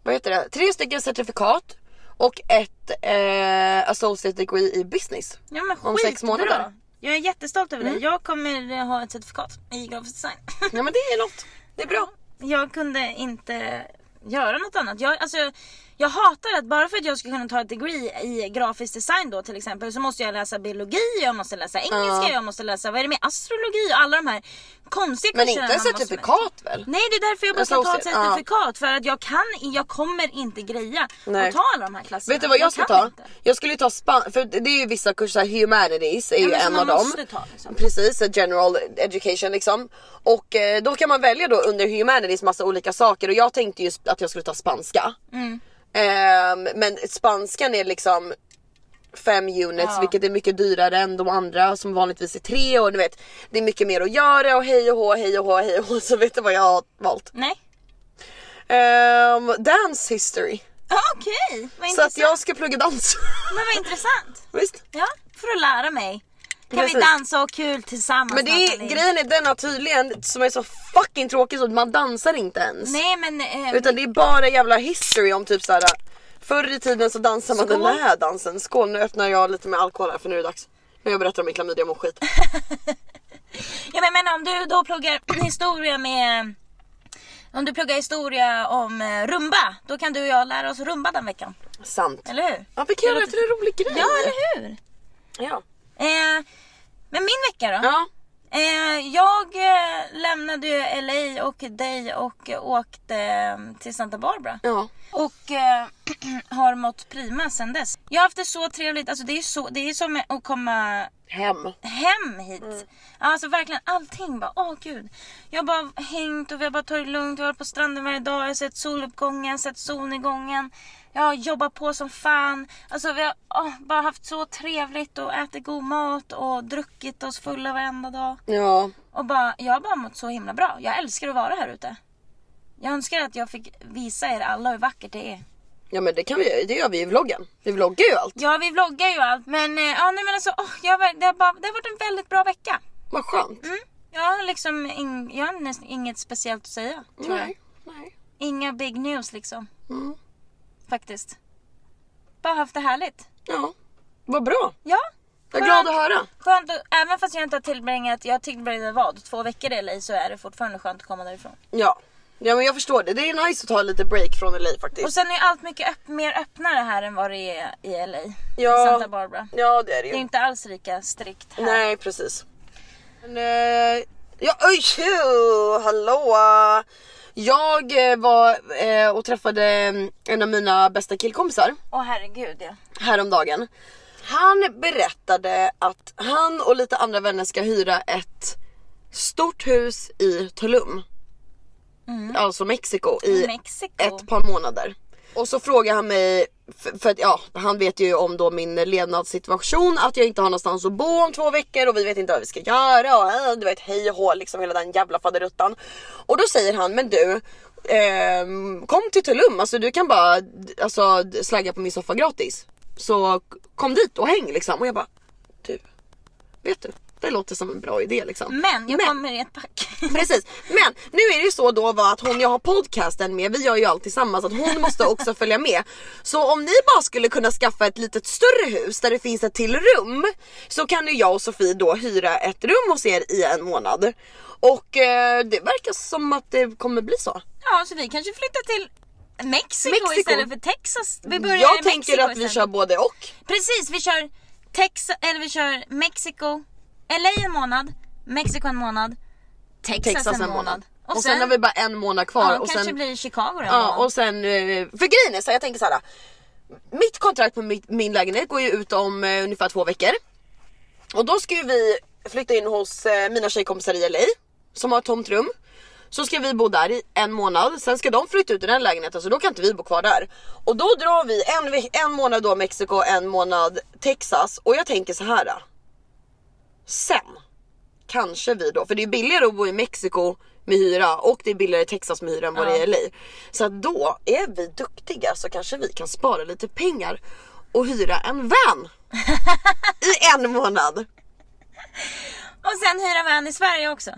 vad heter det? Tre stycken certifikat och ett eh, associate degree i business. Ja men Om sex månader. Jag är jättestolt över Mm. det. Jag kommer eh, ha ett certifikat i grafisk design. Ja men det är något. Det är bra. jag kunde inte göra något annat. Jag, alltså, jag hatar att bara för att jag ska kunna ta ett degree i grafisk design då till exempel så måste jag läsa biologi, jag måste läsa engelska, Ja. jag måste läsa vad är det med astrologi och alla de här konstiga Men kurserna inte man måste certifikat väl? Nej det är därför jag bara ska ta ett certifikat för att jag kan jag kommer inte greja Nej. att ta alla de här klasserna. Vet du vad jag ska kan ta? Inte. Jag skulle ta span för det är ju vissa kurser, humanities är Ja, ju men en av dem. måste ta, liksom. Precis, general education liksom. Och eh, då kan man välja då under humanities massa olika saker och jag tänkte just att jag skulle ta spanska. Mm. Ehm, men spanskan är liksom fem units Ja. vilket är mycket dyrare än de andra som vanligtvis är tre och du vet det är mycket mer att göra och hej och hå, hej och hå, hej och hå. Så vet du vad jag har valt? Nej. Ehm, dance history. Ah, Okej, vad Så intressant. att jag ska plugga dans. Men vad intressant. Visst? Ja, för att lära mig. Kan vi dansa och ha kul tillsammans Men det är, Nathalie? grejen är den har tydligen, som är så fucking tråkig så att man dansar inte ens. Nej men... Eh, Utan det är bara jävla history om typ såhär Förr i tiden så dansade man den här dansen. Skål nu öppnar jag lite med alkohol här för nu är det dags. Nu jag berättar om min klamydia mår skit. Ja, men, men om du då pluggar historia med... Om du pluggar historia om eh, rumba, då kan du och jag lära oss rumba den veckan. Sant. Eller hur? Ja vi kan göra det till en rolig grej. Ja, eller hur? Ja. Eh, men min vecka då? ja. Eh, jag eh, lämnade ju LA och dig och åkte eh, till Santa Barbara. Ja. Och eh, har mått prima sen dess. Jag har haft det så trevligt. Alltså det är, så, det är som att komma Hem. hem hit. Alltså verkligen allting bara, åh gud. Jag har bara hängt och vi har bara tagit det lugnt. Jag har varit på stranden varje dag. Jag har sett soluppgången, sett solnedgången. Jag har jobbat på som fan. Alltså vi har åh, bara haft så trevligt och ätit god mat och druckit oss fulla varenda dag. Ja. Och bara, jag har bara mått så himla bra. Jag älskar att vara här ute. Jag önskar att jag fick visa er alla hur vackert det är. Ja men det kan vi det gör vi i vloggen. Vi vloggar ju allt. Ja, vi vloggar ju allt. Men, eh, ja, nej, men alltså, åh, jag, har det, har bara, det har varit en väldigt bra vecka. Vad skönt. Mm. Jag har liksom ing, jag har nästan inget speciellt att säga. Tror jag. Nej. Nej. Inga big news liksom. Mm. Faktiskt. Bara haft det härligt. Ja. Vad bra. Ja. Jag är glad att höra. Skönt att, även fast jag inte har tillbringat, jag tillbringade vad? Två veckor i LA så är det fortfarande skönt att komma därifrån. Ja. Ja men jag förstår det. Det är nice att ta lite break från LA faktiskt. Och sen är allt mycket öpp, mer öppnare här än vad det är i LA. Ja. I Santa Barbara. Ja det är det Det är ju. inte alls lika strikt här. Nej precis. Men, eh, ja, oj, hallå! Jag eh, var eh, och träffade mm, en av mina bästa killkompisar Åh herregud ja. häromdagen. Han berättade att han och lite andra vänner ska hyra ett stort hus i Tulum. Alltså Mexiko i Mexiko. ett par månader. Och så frågar han mig, för, för att ja, han vet ju om då min levnadssituation, att jag inte har någonstans att bo om två veckor och vi vet inte vad vi ska göra och äh, du vet hej och hå liksom hela den jävla faderuttan. Och då säger han, men du eh, kom till Tulum, alltså du kan bara alltså, slagga på min soffa gratis. Så kom dit och häng liksom. Och jag bara, du, vet du, det låter som en bra idé liksom. Men jag kommer i ett pack. Precis, men nu är det ju så då att hon jag har podcasten med, vi gör ju allt tillsammans, att hon måste också följa med. Så om ni bara skulle kunna skaffa ett litet större hus där det finns ett till rum så kan ju jag och Sofie då hyra ett rum hos er i en månad. Och eh, det verkar som att det kommer bli så. Ja, så vi kanske flyttar till Mexiko, Mexiko. istället för Texas. Vi börjar Jag i tänker Mexiko att vi istället. kör både och. Precis, vi kör Texas, eller vi kör Mexiko, LA en månad, Mexiko en månad, Texas, Texas en månad. Och, sen, har vi bara en månad kvar. ja, och kanske sen, blir Chicago en Ja månad. och sen, eh, för grejen är så jag tänker så här. Mitt kontrakt på mitt, min lägenhet går ju ut om eh, ungefär två veckor. Och då ska ju vi flytta in hos eh, mina tjejkompisar i LA som har ett tomt rum. Så ska vi bo där i en månad, sen ska de flytta ut i den lägenheten så då kan inte vi bo kvar där. Och då drar vi en, en månad då Mexiko, en månad Texas och jag tänker så här. Sen kanske vi då, för det är billigare att bo i Mexiko med hyra och det är billigare i Texas med hyra än vad det är i LA. Så att då är vi duktiga så kanske vi kan spara lite pengar och hyra en van i en månad. Och sen hyra van i Sverige också.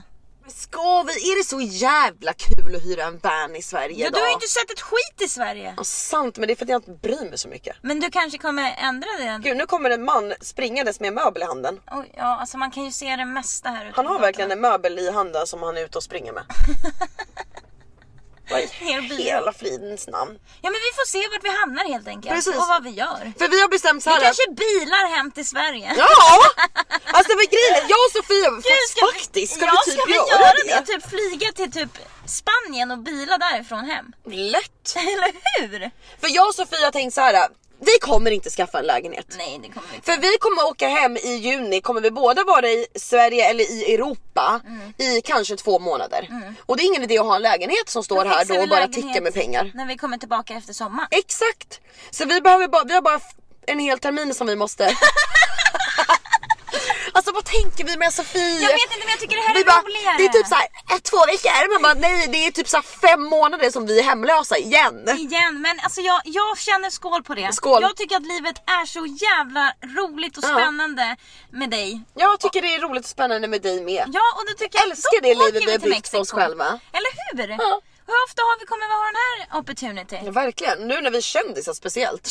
Men Ska vi? Är det så jävla kul att hyra en van i Sverige Ja, du har ju inte sett ett skit i Sverige. Ja, sant men det är för att jag inte bryr mig så mycket. Men du kanske kommer ändra det? Gud nu kommer en man springandes med en möbel i handen. Oj, ja, alltså man kan ju se det mesta här ute Han på har verkligen en möbel i handen som han är ute och springer med. Vad i hela fridens namn. Ja men vi får se vart vi hamnar helt enkelt. Precis. Och vad vi gör. För vi har bestämt så Vi här. kanske bilar hem till Sverige. Ja! Alltså för grejen jag och Sofia, fast, faktiskt ska ja, vi typ ska vi göra, göra det? det? Typ flyga till typ Spanien och bila därifrån hem. Lätt! Eller hur? För jag och Sofia har tänkt så här. Vi kommer inte skaffa en lägenhet. Nej det kommer vi inte. För vi kommer åka hem i juni, kommer vi båda vara i Sverige eller i Europa Mm. i kanske två månader. Och det är ingen idé att ha en lägenhet som står här då och bara tickar med pengar. När vi kommer tillbaka efter sommaren. Exakt! Så vi behöver bara, vi har bara en hel termin som vi måste Alltså vad tänker vi med Sofie? Jag vet inte men jag tycker det här vi är bara, roligare. Det är typ såhär ett, två veckor, man bara nej det är typ såhär fem månader som vi är hemlösa igen. Igen, men alltså jag, jag känner skål på det. Skål. Jag tycker att livet är så jävla roligt och Ja. spännande med dig. Jag tycker det är roligt och spännande med dig med. Ja och då tycker jag Älskar då det livet vi har byggt för oss själva. Eller hur? Ja. Hur ofta har vi, kommer vi ha den här opportunity? Ja, verkligen, nu när vi är kändisar speciellt.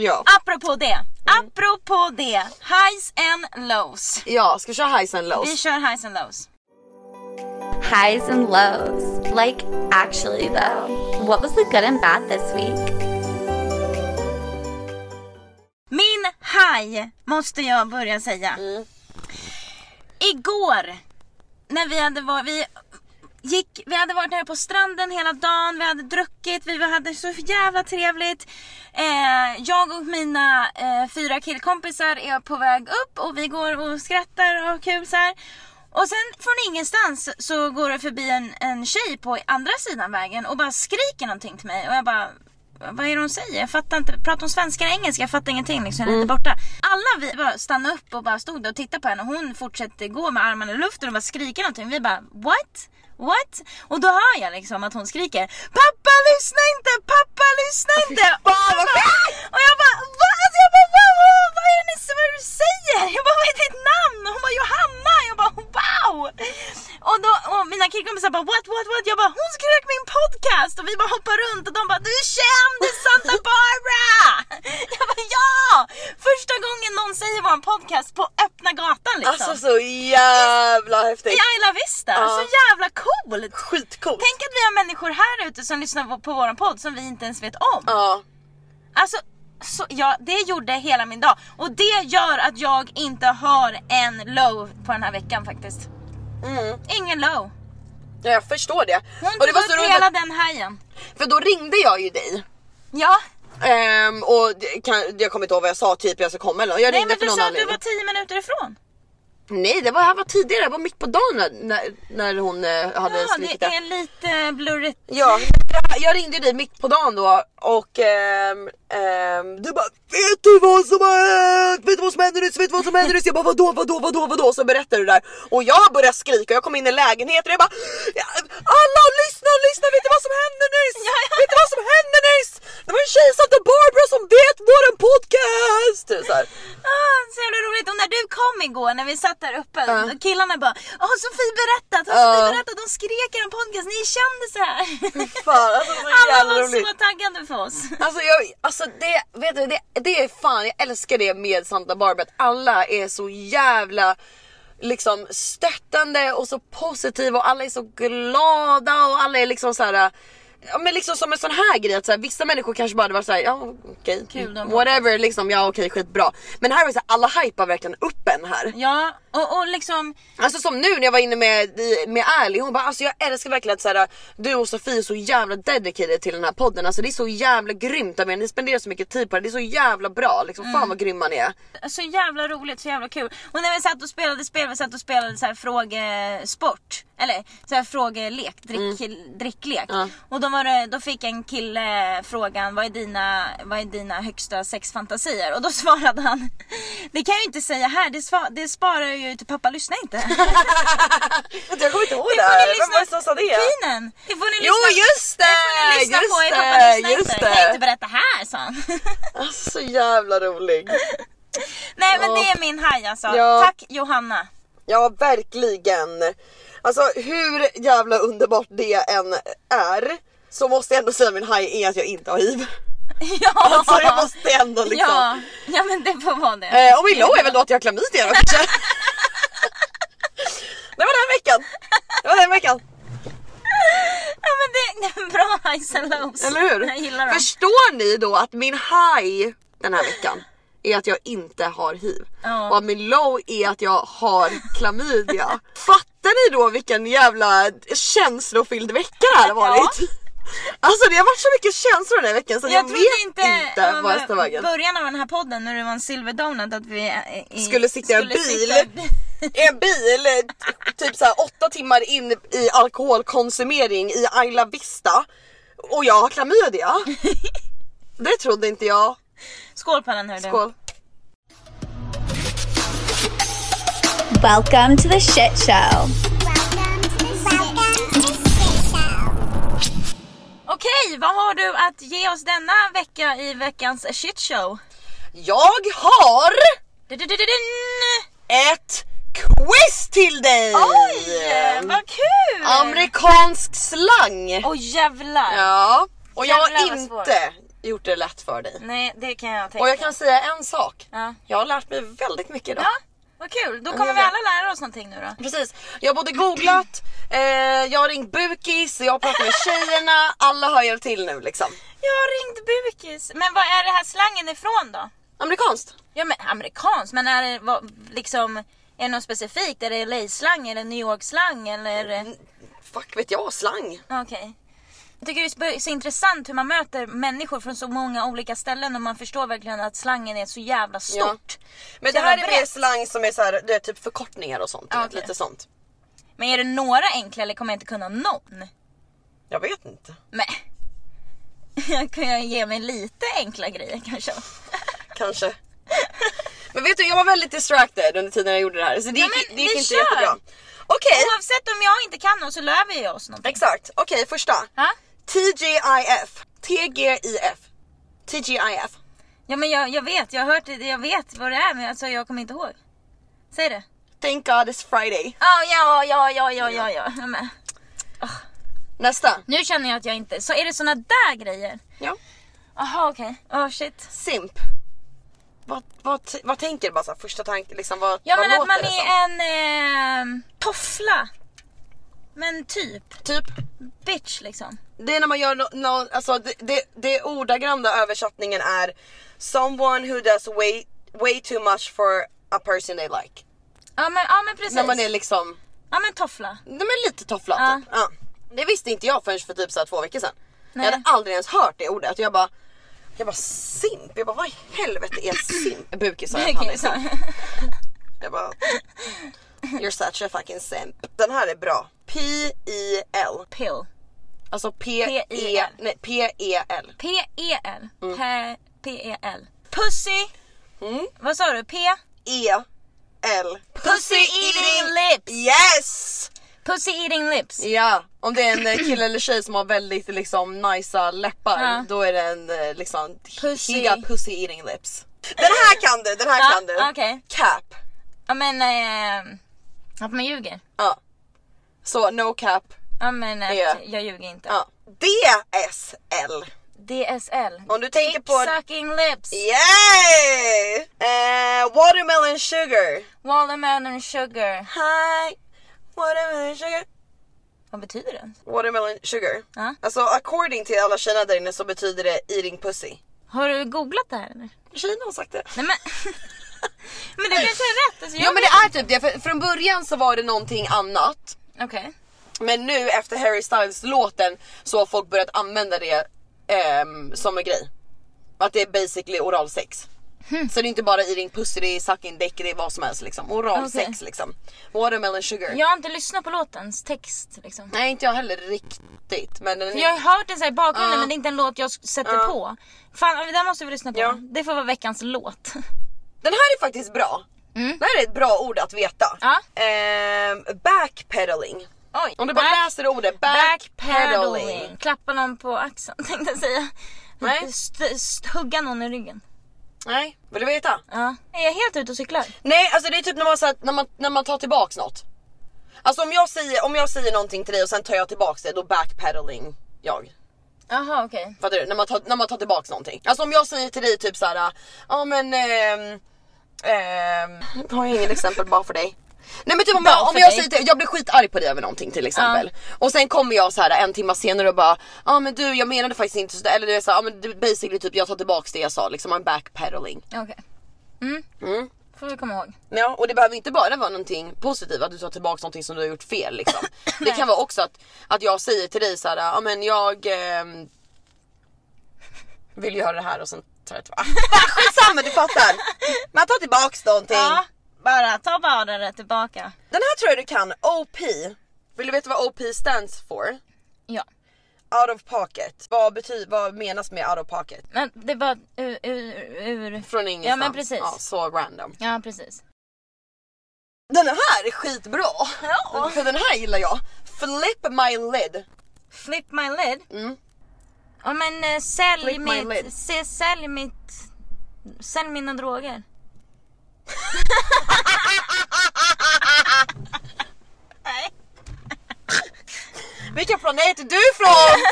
Ja. Apropå det, apropå det. Highs and lows. Ja, ska vi köra highs and Vi lows? kör highs and lows. Highs and lows. Like, actually, though, what was the good and bad this week? Min high måste jag börja säga. Igår när vi hade varit, vi gick, vi hade varit nere på stranden hela dagen, vi hade druckit, vi hade så jävla trevligt. Eh, jag och mina eh, fyra killkompisar är på väg upp och vi går och skrattar och har kul så här. Och sen från ingenstans så går det förbi en, en tjej på andra sidan vägen och bara skriker någonting till mig och jag bara vad är det hon säger? Jag fattar inte. Pratar hon svenska eller engelska? Jag fattar ingenting liksom. Jag är lite borta. Alla vi bara stannade upp och bara stod där och tittade på henne och hon fortsätter gå med armarna i luften och bara skrika någonting. Vi bara what? What? Och då hör jag liksom att hon skriker Pappa lyssna inte! Pappa lyssna inte! Och jag bara, och jag bara vad? Alltså jag bara, vad, vad, är det ni vad är det du säger? Jag bara vad är ditt namn? Och hon bara Johanna! Jag bara wow! Och, då, och mina killkompisar bara what, what, what? Jag bara hon skrek min podcast! Och vi bara hoppar runt och de bara du är känd i Santa Barbara! Jag bara ja! Första gången någon säger vår podcast på öppna gatan liksom. Alltså så jävla häftigt. I Ayla Vista, Ja. så jävla coolt! Skitcoolt. Tänk att vi har människor här ute som lyssnar på, på våran podd som vi inte ens vet om. Ja. Alltså, så, ja, det gjorde hela min dag. Och det gör att jag inte har en low på den här veckan faktiskt. Mm. Ingen low. ja, jag förstår det. Hon och det var så hela den hajen. för då ringde jag ju dig. Ja, Ehm, och det kan, jag kommer inte ihåg vad jag sa, typ jag ska komma eller något. Jag nej ringde men för du någon sa att du var 10 minuter ifrån. Nej det var, här var tidigare, det var mitt på dagen när, när, hon eh, hade Ja, slikit det det. är lite blurrigt. Ja, jag, jag ringde dig mitt på dagen då och ehm, ehm, du bara Vet du vad som har hänt? Vet du vad som händer nyss? Vet du vad som händer nyss? Jag bara vadå, vadå, vadå, vadå? Så berättar du där och jag börjar skrika jag kom in i lägenheten och jag bara "Ja, Alla lyssna, lyssna, vet du vad som hände nyss? Ja, ja. Vet du vad som hände nyss? Det var en tjej som hette Barbara som vet våran podcast! Så här. Ah, så jävla roligt. Och när du kom igår när vi satt där uppe, Ja. killarna bara Har Sofie berättat? Har Ja. Sofie berättat? De skrek i en podcast, ni är kändisar! Fan alltså så Alla jävla var roligt. så taggade för oss. Alltså, jag, alltså det, vet du, det, det är fan, jag älskar det med Santa Barbara att alla är så jävla liksom stöttande och så positiva och alla är så glada och alla är liksom så här. Ja men liksom som en sån här grej att så här, vissa människor kanske bara hade varit såhär, ja okej, de- whatever liksom, ja okej skitbra. Men här var det så här, alla hypar verkligen upp en här. Ja, och, och liksom Alltså som nu när jag var inne med, med Ärlig, hon bara alltså jag älskar verkligen att så här, du och Sofie är så jävla dedicated till den här podden. Alltså det är så jävla grymt av er, ni spenderar så mycket tid på det, det är så jävla bra. Liksom, Mm. Fan vad grymma ni är. Så jävla roligt, så jävla kul. Och när vi satt och spelade spel, vi satt och spelade så här frågesport. Eller så här frågelek, drick, dricklek. Ja. Och då, var då fick en kille frågan, vad är, dina, vad är dina högsta sexfantasier? Och då svarade han, det kan jag ju inte säga här, det, sva, det sparar ju till pappa lyssnar inte. Jag kommer inte ihåg Det det här, vem var det som sa det? Kinen! Det får ni Jo lyssna, just det får ni det! lyssna på i Just pappa det! lyssnar Just inte. Jag kan inte det! berätta här sa han. Alltså, så jävla rolig. Nej men Ja. det är min haj alltså. Ja. Tack Johanna. Ja verkligen. Alltså hur jävla underbart det än är så måste jag ändå säga min haj är att jag inte har hiv. Ja. Alltså jag måste ändå liksom. Ja, ja men det får vara det. Eh, och min low är väl då att jag har klamydia då kanske. det var den veckan. Det var den veckan. Ja men det, det är bra highs and lows. Eller hur? Jag gillar dem. Förstår ni då att min high den här veckan är att jag inte har hiv. Ja. Och att min low är att jag har klamydia. Fattar ni då vilken jävla känslofylld vecka det här har varit? Alltså det har varit så mycket känslor den här veckan så jag, jag vet inte, inte, vad jag ska vägen. början av den här podden när det var en silver donut att vi eh, i, Skulle sitta i en bil. i- en bil typ såhär åtta timmar in i alkoholkonsumering i Ayla Vista och jag har klamydia. Det trodde inte jag. Skål på den hördu. Skål. Welcome to the shit show. Okej, vad har du att ge oss denna vecka i veckans shit show? Jag har ett quiz till dig! Oj, vad kul! Amerikansk slang! Åh jävlar! Ja, och jag har inte gjort det lätt för dig. Nej det kan jag tänka Och jag kan säga en sak. Ja. Jag har lärt mig väldigt mycket idag. ja, vad kul. Då kommer vi alla lära oss någonting nu då. Precis. Jag har både googlat, eh, jag har ringt bukis, jag har pratat med tjejerna, alla har hjälpt till nu liksom. Jag har ringt bukis. Men vad är det här slangen ifrån då? Amerikanskt? Ja men amerikanskt, men är det vad, liksom Är det något specifikt? Är det LA-slang eller New York-slang eller? Fuck vet jag, slang. Okej. Jag tycker det är så intressant hur man möter människor från så många olika ställen och man förstår verkligen att slangen är så jävla stort. Men Så det här är mer slang som är så här, det är typ förkortningar och sånt. Ja, okej. Lite sånt. Men är det några enkla eller kommer jag inte kunna någon? Jag vet inte. Nej. Jag kan jag ge mig lite enkla grejer kanske. Kanske. Men vet du, jag var väldigt distracted under tiden jag gjorde det här. Så det Ja, gick, men det gick inte kör. jättebra. Okej, Oavsett om jag inte kan något så lär vi oss någonting. exakt. Okej, första. Ja? TGIF. TGIF. TGIF. Ja men jag, jag vet, jag har hört det, jag vet vad det är men alltså jag kommer inte ihåg. Säg det. Thank God it's Friday. Ja, ja, ja, ja, ja, ja, ja. ja men. Nästa. Nu känner jag att jag inte, så är det såna där grejer? Ja. Jaha okej, oh shit. Simp. Vad, vad, vad tänker du bara så här, första tanken? Liksom, vad, Ja vad men att man är som? en eh, toffla. Men typ, Typ, bitch liksom. det är när man gör no, no, alltså det, det, det ordagranna översättningen är Someone who does way, way too much for a person they like. Ja men, ja, men precis. När man är liksom, Ja men toffla. de är lite toffla Ja. typ. Ja. Det visste inte jag förrän för typ så två veckor sedan. Nej. Jag hade aldrig ens hört det ordet. Jag bara, jag bara simp. Jag bara vad i helvete är simp? Bukis sa jag. Simp. Jag bara You're such a fucking simp. Den här är bra. P-I-L. Pill. Alltså P-E- P-I-L. nej, P-E-L. P-E-L. P- P-E-L. Pussy. Mm. Vad sa du? P? E-L. Pussy eating lips. Yes! Pussy eating lips. Ja, om det är en eh, kille eller tjej som har väldigt liksom nicea läppar Ja. då är det en eh, liksom Pussy. he got pussy eating lips. Den här kan du, den här Ja, kan du. okej. Cap. Ja men, eh, att man ljuger. Ja. Så no cap. Ja men att Ja. jag ljuger inte. Ja. DSL. DSL. Om du tänker Dick på... sucking lips. Yay! Eh, watermelon sugar. Watermelon sugar. Hi. Watermelon sugar. Vad betyder det? Watermelon sugar. Ja. Alltså according till alla tjejerna där inne så betyder det eating pussy. Har du googlat det här eller? Tjejerna har sagt det. Nej men. men det kanske är rätt. Alltså, Ja men det är typ det, för från början så var det någonting annat. Okej. Men nu efter Harry Styles låten så har folk börjat använda det ehm, som en grej. Att det är basically oral sex. Hmm. Så det är inte bara eating pussy, det är sucking dick, det är vad som helst liksom. Oral Okej. sex liksom. Watermelon sugar. Jag har inte lyssnat på låtens text liksom. Nej inte jag heller riktigt. Men För jag har hört den så i bakgrunden Ja. men det är inte en låt jag sätter Ja. på. Fan den måste vi lyssna på. Ja. Det får vara veckans låt. Den här är faktiskt bra. Mm. Det här är ett bra ord att veta. Ja. Ehm, backpedaling. Oj. Om du bara Back- läser ordet backpedaling. Backpedaling. Klappa någon på axeln tänkte jag säga. Nej. St- st- hugga någon i ryggen. Nej, vill du veta? Ja. Är jag helt ute och cyklar? Nej alltså det är typ när man, så här, när man, när man tar tillbaks något. Alltså om jag, säger, om jag säger någonting till dig och sen tar jag tillbaks det då backpedaling jag. Jaha okej. Fattar du? När man, tar, när man tar tillbaks någonting. Alltså om jag säger till dig typ såhär, ja men ehm, ehm, har jag ingen exempel bara för dig. Nej men typ om jag, om jag säger till, jag blir skitarg på dig över någonting till exempel. Och sen kommer jag så här en timme senare och bara, ja men du jag menade faktiskt inte så eller du är såhär, ja men basically typ jag tar tillbaks det jag sa liksom, I'm backpedaling. Okej. Mm. Mm. Får vi komma ihåg. Ja och det behöver inte bara vara någonting positivt att du tar tillbaka någonting som du har gjort fel liksom. Det kan vara också att, att jag säger till dig så här, ja men jag ehm, vill göra det här och sen tar jag tillbaka. Skitsamma du fattar! Man tar tillbaks någonting. Ja. Bara ta bara det tillbaka. Den här tror jag du kan, OP. Vill du veta vad OP stands for? Ja. Out of pocket. Vad, betyder, vad menas med out of pocket? Men det bara ur... ur, ur. Från ingenstans. Ja men precis. Ja, så random. Ja precis. Den här är skitbra! Ja. För den här gillar jag. Flip my lid. Flip my lid. Mm. Ja men eh, sälj Flip my mitt... lid. Se, sälj mitt... Sälj mina droger. Nej. Vilken planet är du ifrån?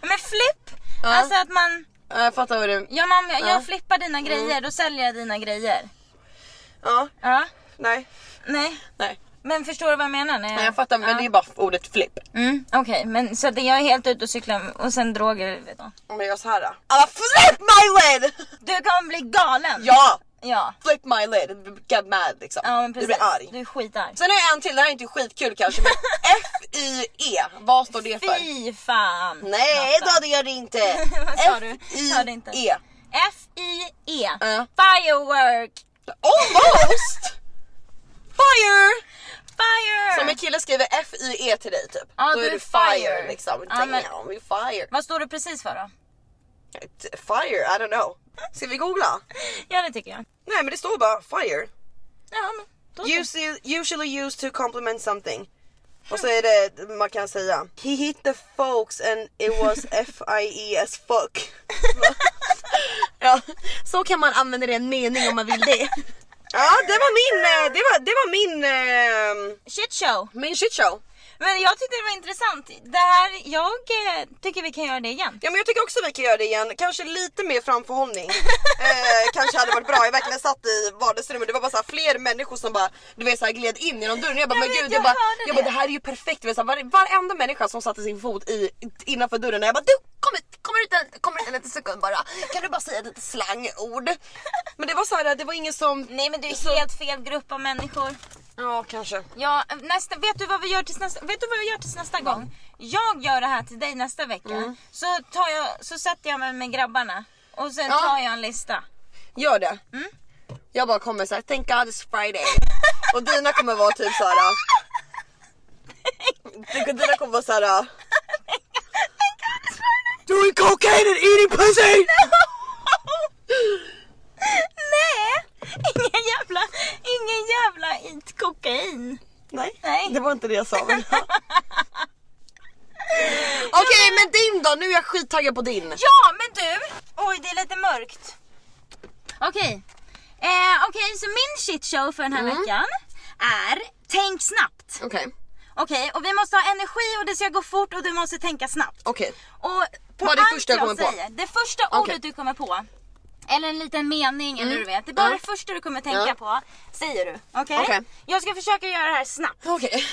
Men flipp! Ja. Alltså att man... jag fattar vad du... Ja, man jag Ja. Mm. flippar dina grejer, då säljer jag dina grejer. Ja, Ja. nej. Nej. Nej. Men förstår du vad jag menar? Nej jag fattar men ja. det är bara ordet flip. Mm, Okej, men så jag är helt ute och cyklar och sen droger. Vet du. Om jag gör så här. då. Alla flip my lid! du kommer bli galen! Ja! Ja. Flip my lid, get mad liksom. Ja men du blir arg. Du är skitarg. Sen jag en till, det här är inte skitkul kanske men F-Y-E, vad står det för? Fy fan. Nej Natta. det gör det inte! Vad sa du? Hörde inte. F-I-E. F-I-E. Ja. Firework. Almost! Fire! Fire. Som en kille skriver F-I-E till dig typ. Ja, Då du är är du fire, fire. liksom. Ja, Damn, men- fire. Vad står det precis för då? Fire, I don't know. Ska vi googla? Ja det tycker jag. Nej men det står bara fire. Ja men då så. Usually, usually used to compliment something. Och så är det, man kan säga He hit the folks and it was F-I-E as fuck. ja, så kan man använda det i en mening om man vill det. Ja det var min, eh, det var, det var min, eh, Shit show. min shit show. Men jag tyckte det var intressant. Det här, jag eh, tycker vi kan göra det igen. Ja men jag tycker också vi kan göra det igen, kanske lite mer framförhållning. eh, kanske hade varit bra, jag verkligen satt i vardagsrummet, det var bara så här, fler människor som bara du vet, så här, gled in genom dörren. Jag bara Jag men vet, gud, jag jag bara, jag bara det. det här är ju perfekt. Du vet, så här, var, varenda människa som satte sin fot i, innanför dörren jag bara du kom ut, kommer ut en, kommer ut en liten sekund bara. Kan du bara säga lite slangord? Men det var så här, det var ingen som... Nej men det är Så- helt fel grupp av människor. Ja kanske. Ja, nästa, vet, du vad vi gör tills nästa, vet du vad vi gör tills nästa gång? Jag gör det här till dig nästa vecka. Så, tar jag, så sätter jag mig med grabbarna och sen Ja. tar jag en lista. Gör det. Mm. Jag bara kommer såhär, thank God it's Friday. och dina kommer vara typ såhär. dina kommer vara såhär. Doing cocaine and eating pussy! Nej! Ingen jävla, ingen jävla eat kokain. Nej, Nej. det var inte det jag sa. Okej men din då, nu är jag skittaggad på din. Ja men du! Oj det är lite mörkt. Okej. Eh, Okej så min shit show för den här Mm. veckan är Tänk snabbt. Okej, Okej och vi måste ha energi och det ska gå fort och du måste tänka snabbt. okej. Och på Vad är det första jag kommer på? säger, Det första ordet du kommer på. Eller en liten mening eller du vet. Det är bara Ja. det första du kommer tänka Ja. på. Säger du. Okej? Okej. Jag ska försöka göra det här snabbt. Okej.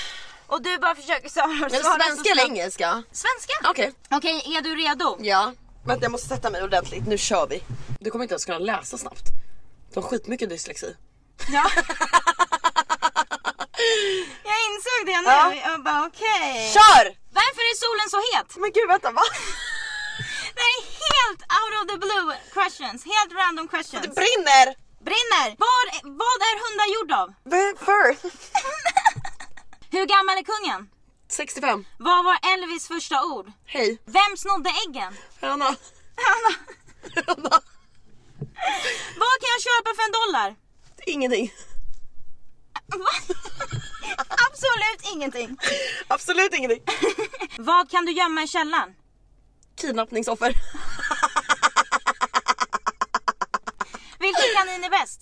Och du bara försöker svara. Svara så svenska eller snabbt. engelska? Svenska. Okej. Okej, är du redo? Ja. Vänta jag måste sätta mig ordentligt, nu kör vi. Du kommer inte ens kunna läsa snabbt. Du har skitmycket dyslexi. Ja. jag insåg det nu. Ja. Jag bara okej. Kör! Varför är solen så het? Men gud vänta va? Det är helt out the blue questions. Helt random questions. Det brinner! Brinner. Vad, vad är hundar gjord av? Varför? Hur gammal är kungen? 65. Vad var Elvis första ord? Hej. Vem snodde äggen? Hanna. Hanna. Hanna. Vad kan jag köpa för en dollar? Ingenting. Va? Absolut ingenting. Absolut ingenting. Vad kan du gömma i källaren? Kidnappningsoffer. Vilken kanin är bäst?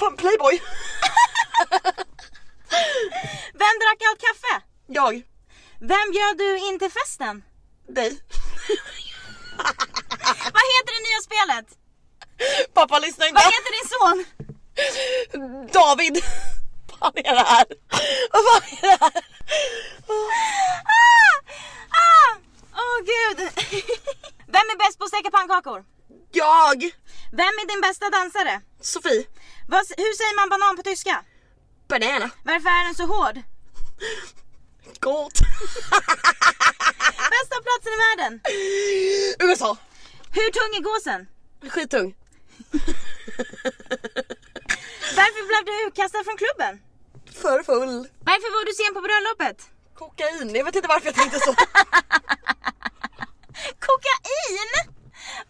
Fan, Playboy. Vem drack allt kaffe? Jag. Vem bjöd du in till festen? Dig. Vad heter det nya spelet? Pappa lyssna inte. Vad heter din son? David. Vad är det här? Vad är det här? Ah! Ah! Åh gud. Vem är bäst på att steka pannkakor? Jag. Vem är din bästa dansare? Sofie. Vad, hur säger man banan på tyska? Banana. Varför är den så hård? Gott. Bästa platsen i världen? USA. Hur tung är gåsen? Skittung. Varför blev du utkastad från klubben? För full. Varför var du sen på bröllopet? Kokain. Jag vet inte varför jag tänkte så. Kokain?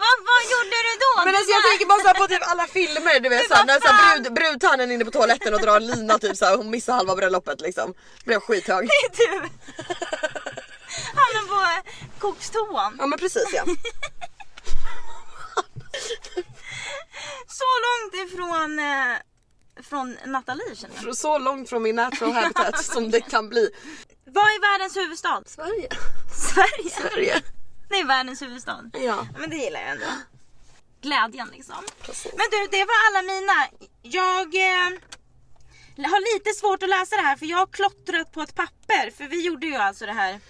Vad, vad gjorde du då? Men alltså jag tänker bara på typ alla filmer du vet såhär, när så vad här, fan? brud, brudtärnen är inne på toaletten och drar en lina typ såhär, hon missar halva bröllopet liksom. Blev skithög. Det är du. Hamnar på kokstoan. Ja men precis ja. Så långt ifrån eh, från Nathalie känner jag. Så långt från min natural habitat som det kan bli. Vad är världens huvudstad? Sverige. Sverige. Sverige. Det är världens huvudstad. Ja. Men det gillar jag ändå. Glädjen liksom. Precis. Men du, det var alla mina. Jag eh, har lite svårt att läsa det här för jag har klottrat på ett papper. För vi gjorde ju alltså det här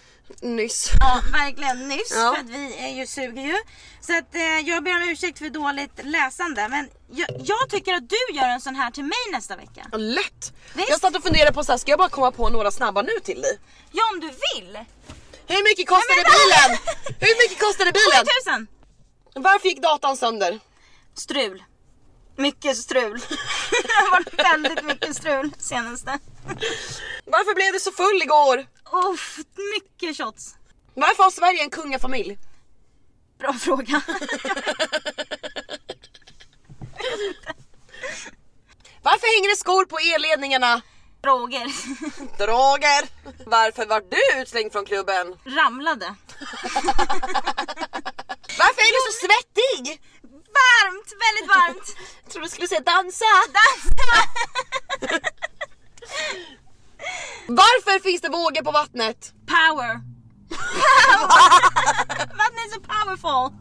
Nyss. Ja, verkligen nyss. Ja. För att vi är ju, suger ju. Så att eh, jag ber om ursäkt för dåligt läsande. Men jag, jag tycker att du gör en sån här till mig nästa vecka. Ja, Lätt! Visst? Jag satt och funderade på så här, ska jag bara komma på några snabba nu till dig? Ja, om du vill. Hur mycket kostade bilen? Hur mycket kostade bilen? 7000! Varför gick datan sönder? Strul. Mycket strul. det varit väldigt mycket strul senaste. Varför blev du så full igår? Uff, mycket shots. Varför har Sverige en kungafamilj? Bra fråga. Varför hänger det skor på elledningarna? Droger. Droger! Varför var du utslängd från klubben? Ramlade. Varför är du så svettig? Varmt, väldigt varmt. Jag trodde du skulle säga dansa. Varför finns det vågor på vattnet? Power. Vattnet är så powerful.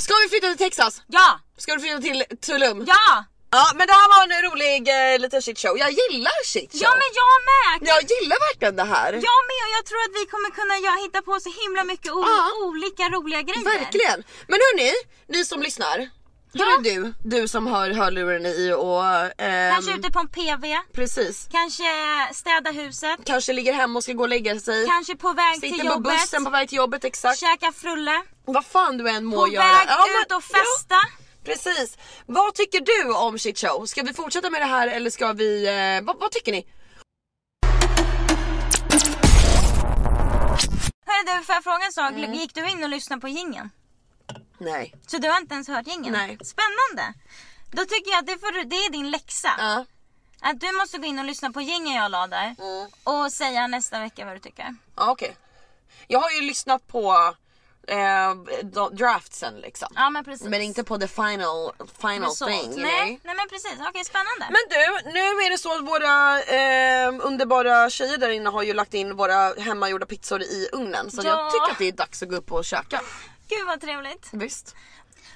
Ska vi flytta till Texas? Ja, Ska du flytta till Tulum? ja, Ja men det här var en rolig eh, liten shit show. Jag gillar shit show. ja men jag med. Jag gillar verkligen det här. Jag med och jag tror att vi kommer kunna ja, hitta på så himla mycket o- Ja. olika roliga grejer. Verkligen. Men hörni, ni som lyssnar. Hörru du, du som har hörluren i och... ehm, Kanske ute på en PV, Precis. kanske städa huset, Kanske ligger hemma och ska gå och lägga sig. kanske på väg till Sitter på jobbet, bussen på väg till jobbet, exakt. käka frulle, Vad fan du än må på göra. väg Ja, men- ut och festa. Ja, precis. Vad tycker du om shit show? Ska vi fortsätta med det här eller ska vi... Eh, vad, vad tycker ni? Hörru du, får jag fråga en sak? Mm. Gick du in och lyssnade på jingeln? Nej. Så du har inte ens hört jingeln? Nej. Spännande! Då tycker jag att det, får, du- det är din läxa. Ja. Att du måste gå in och lyssna på jingeln jag la där. Mm. Och säga nästa vecka vad du tycker. Ja okej. Jag har ju lyssnat på eh, draftsen liksom. Ja men precis. Men inte på the final, final Result. thing. Nej, know? nej men precis, okej spännande. Men du, nu är det så att våra eh, underbara tjejer där inne har ju lagt in våra hemmagjorda pizzor i ugnen. Så Ja. jag tycker att det är dags att gå upp och käka. Gud vad trevligt. Visst.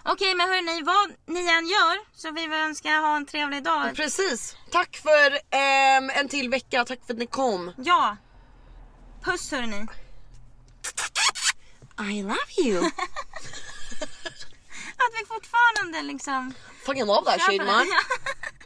Okej men hörni, vad ni än gör så vi vill önska ha en trevlig dag. Precis. Tack för ehm, en till vecka, tack för att ni kom. Ja. Puss hörni. I love you. Att vi fortfarande liksom Fucking love that shit man. Ja.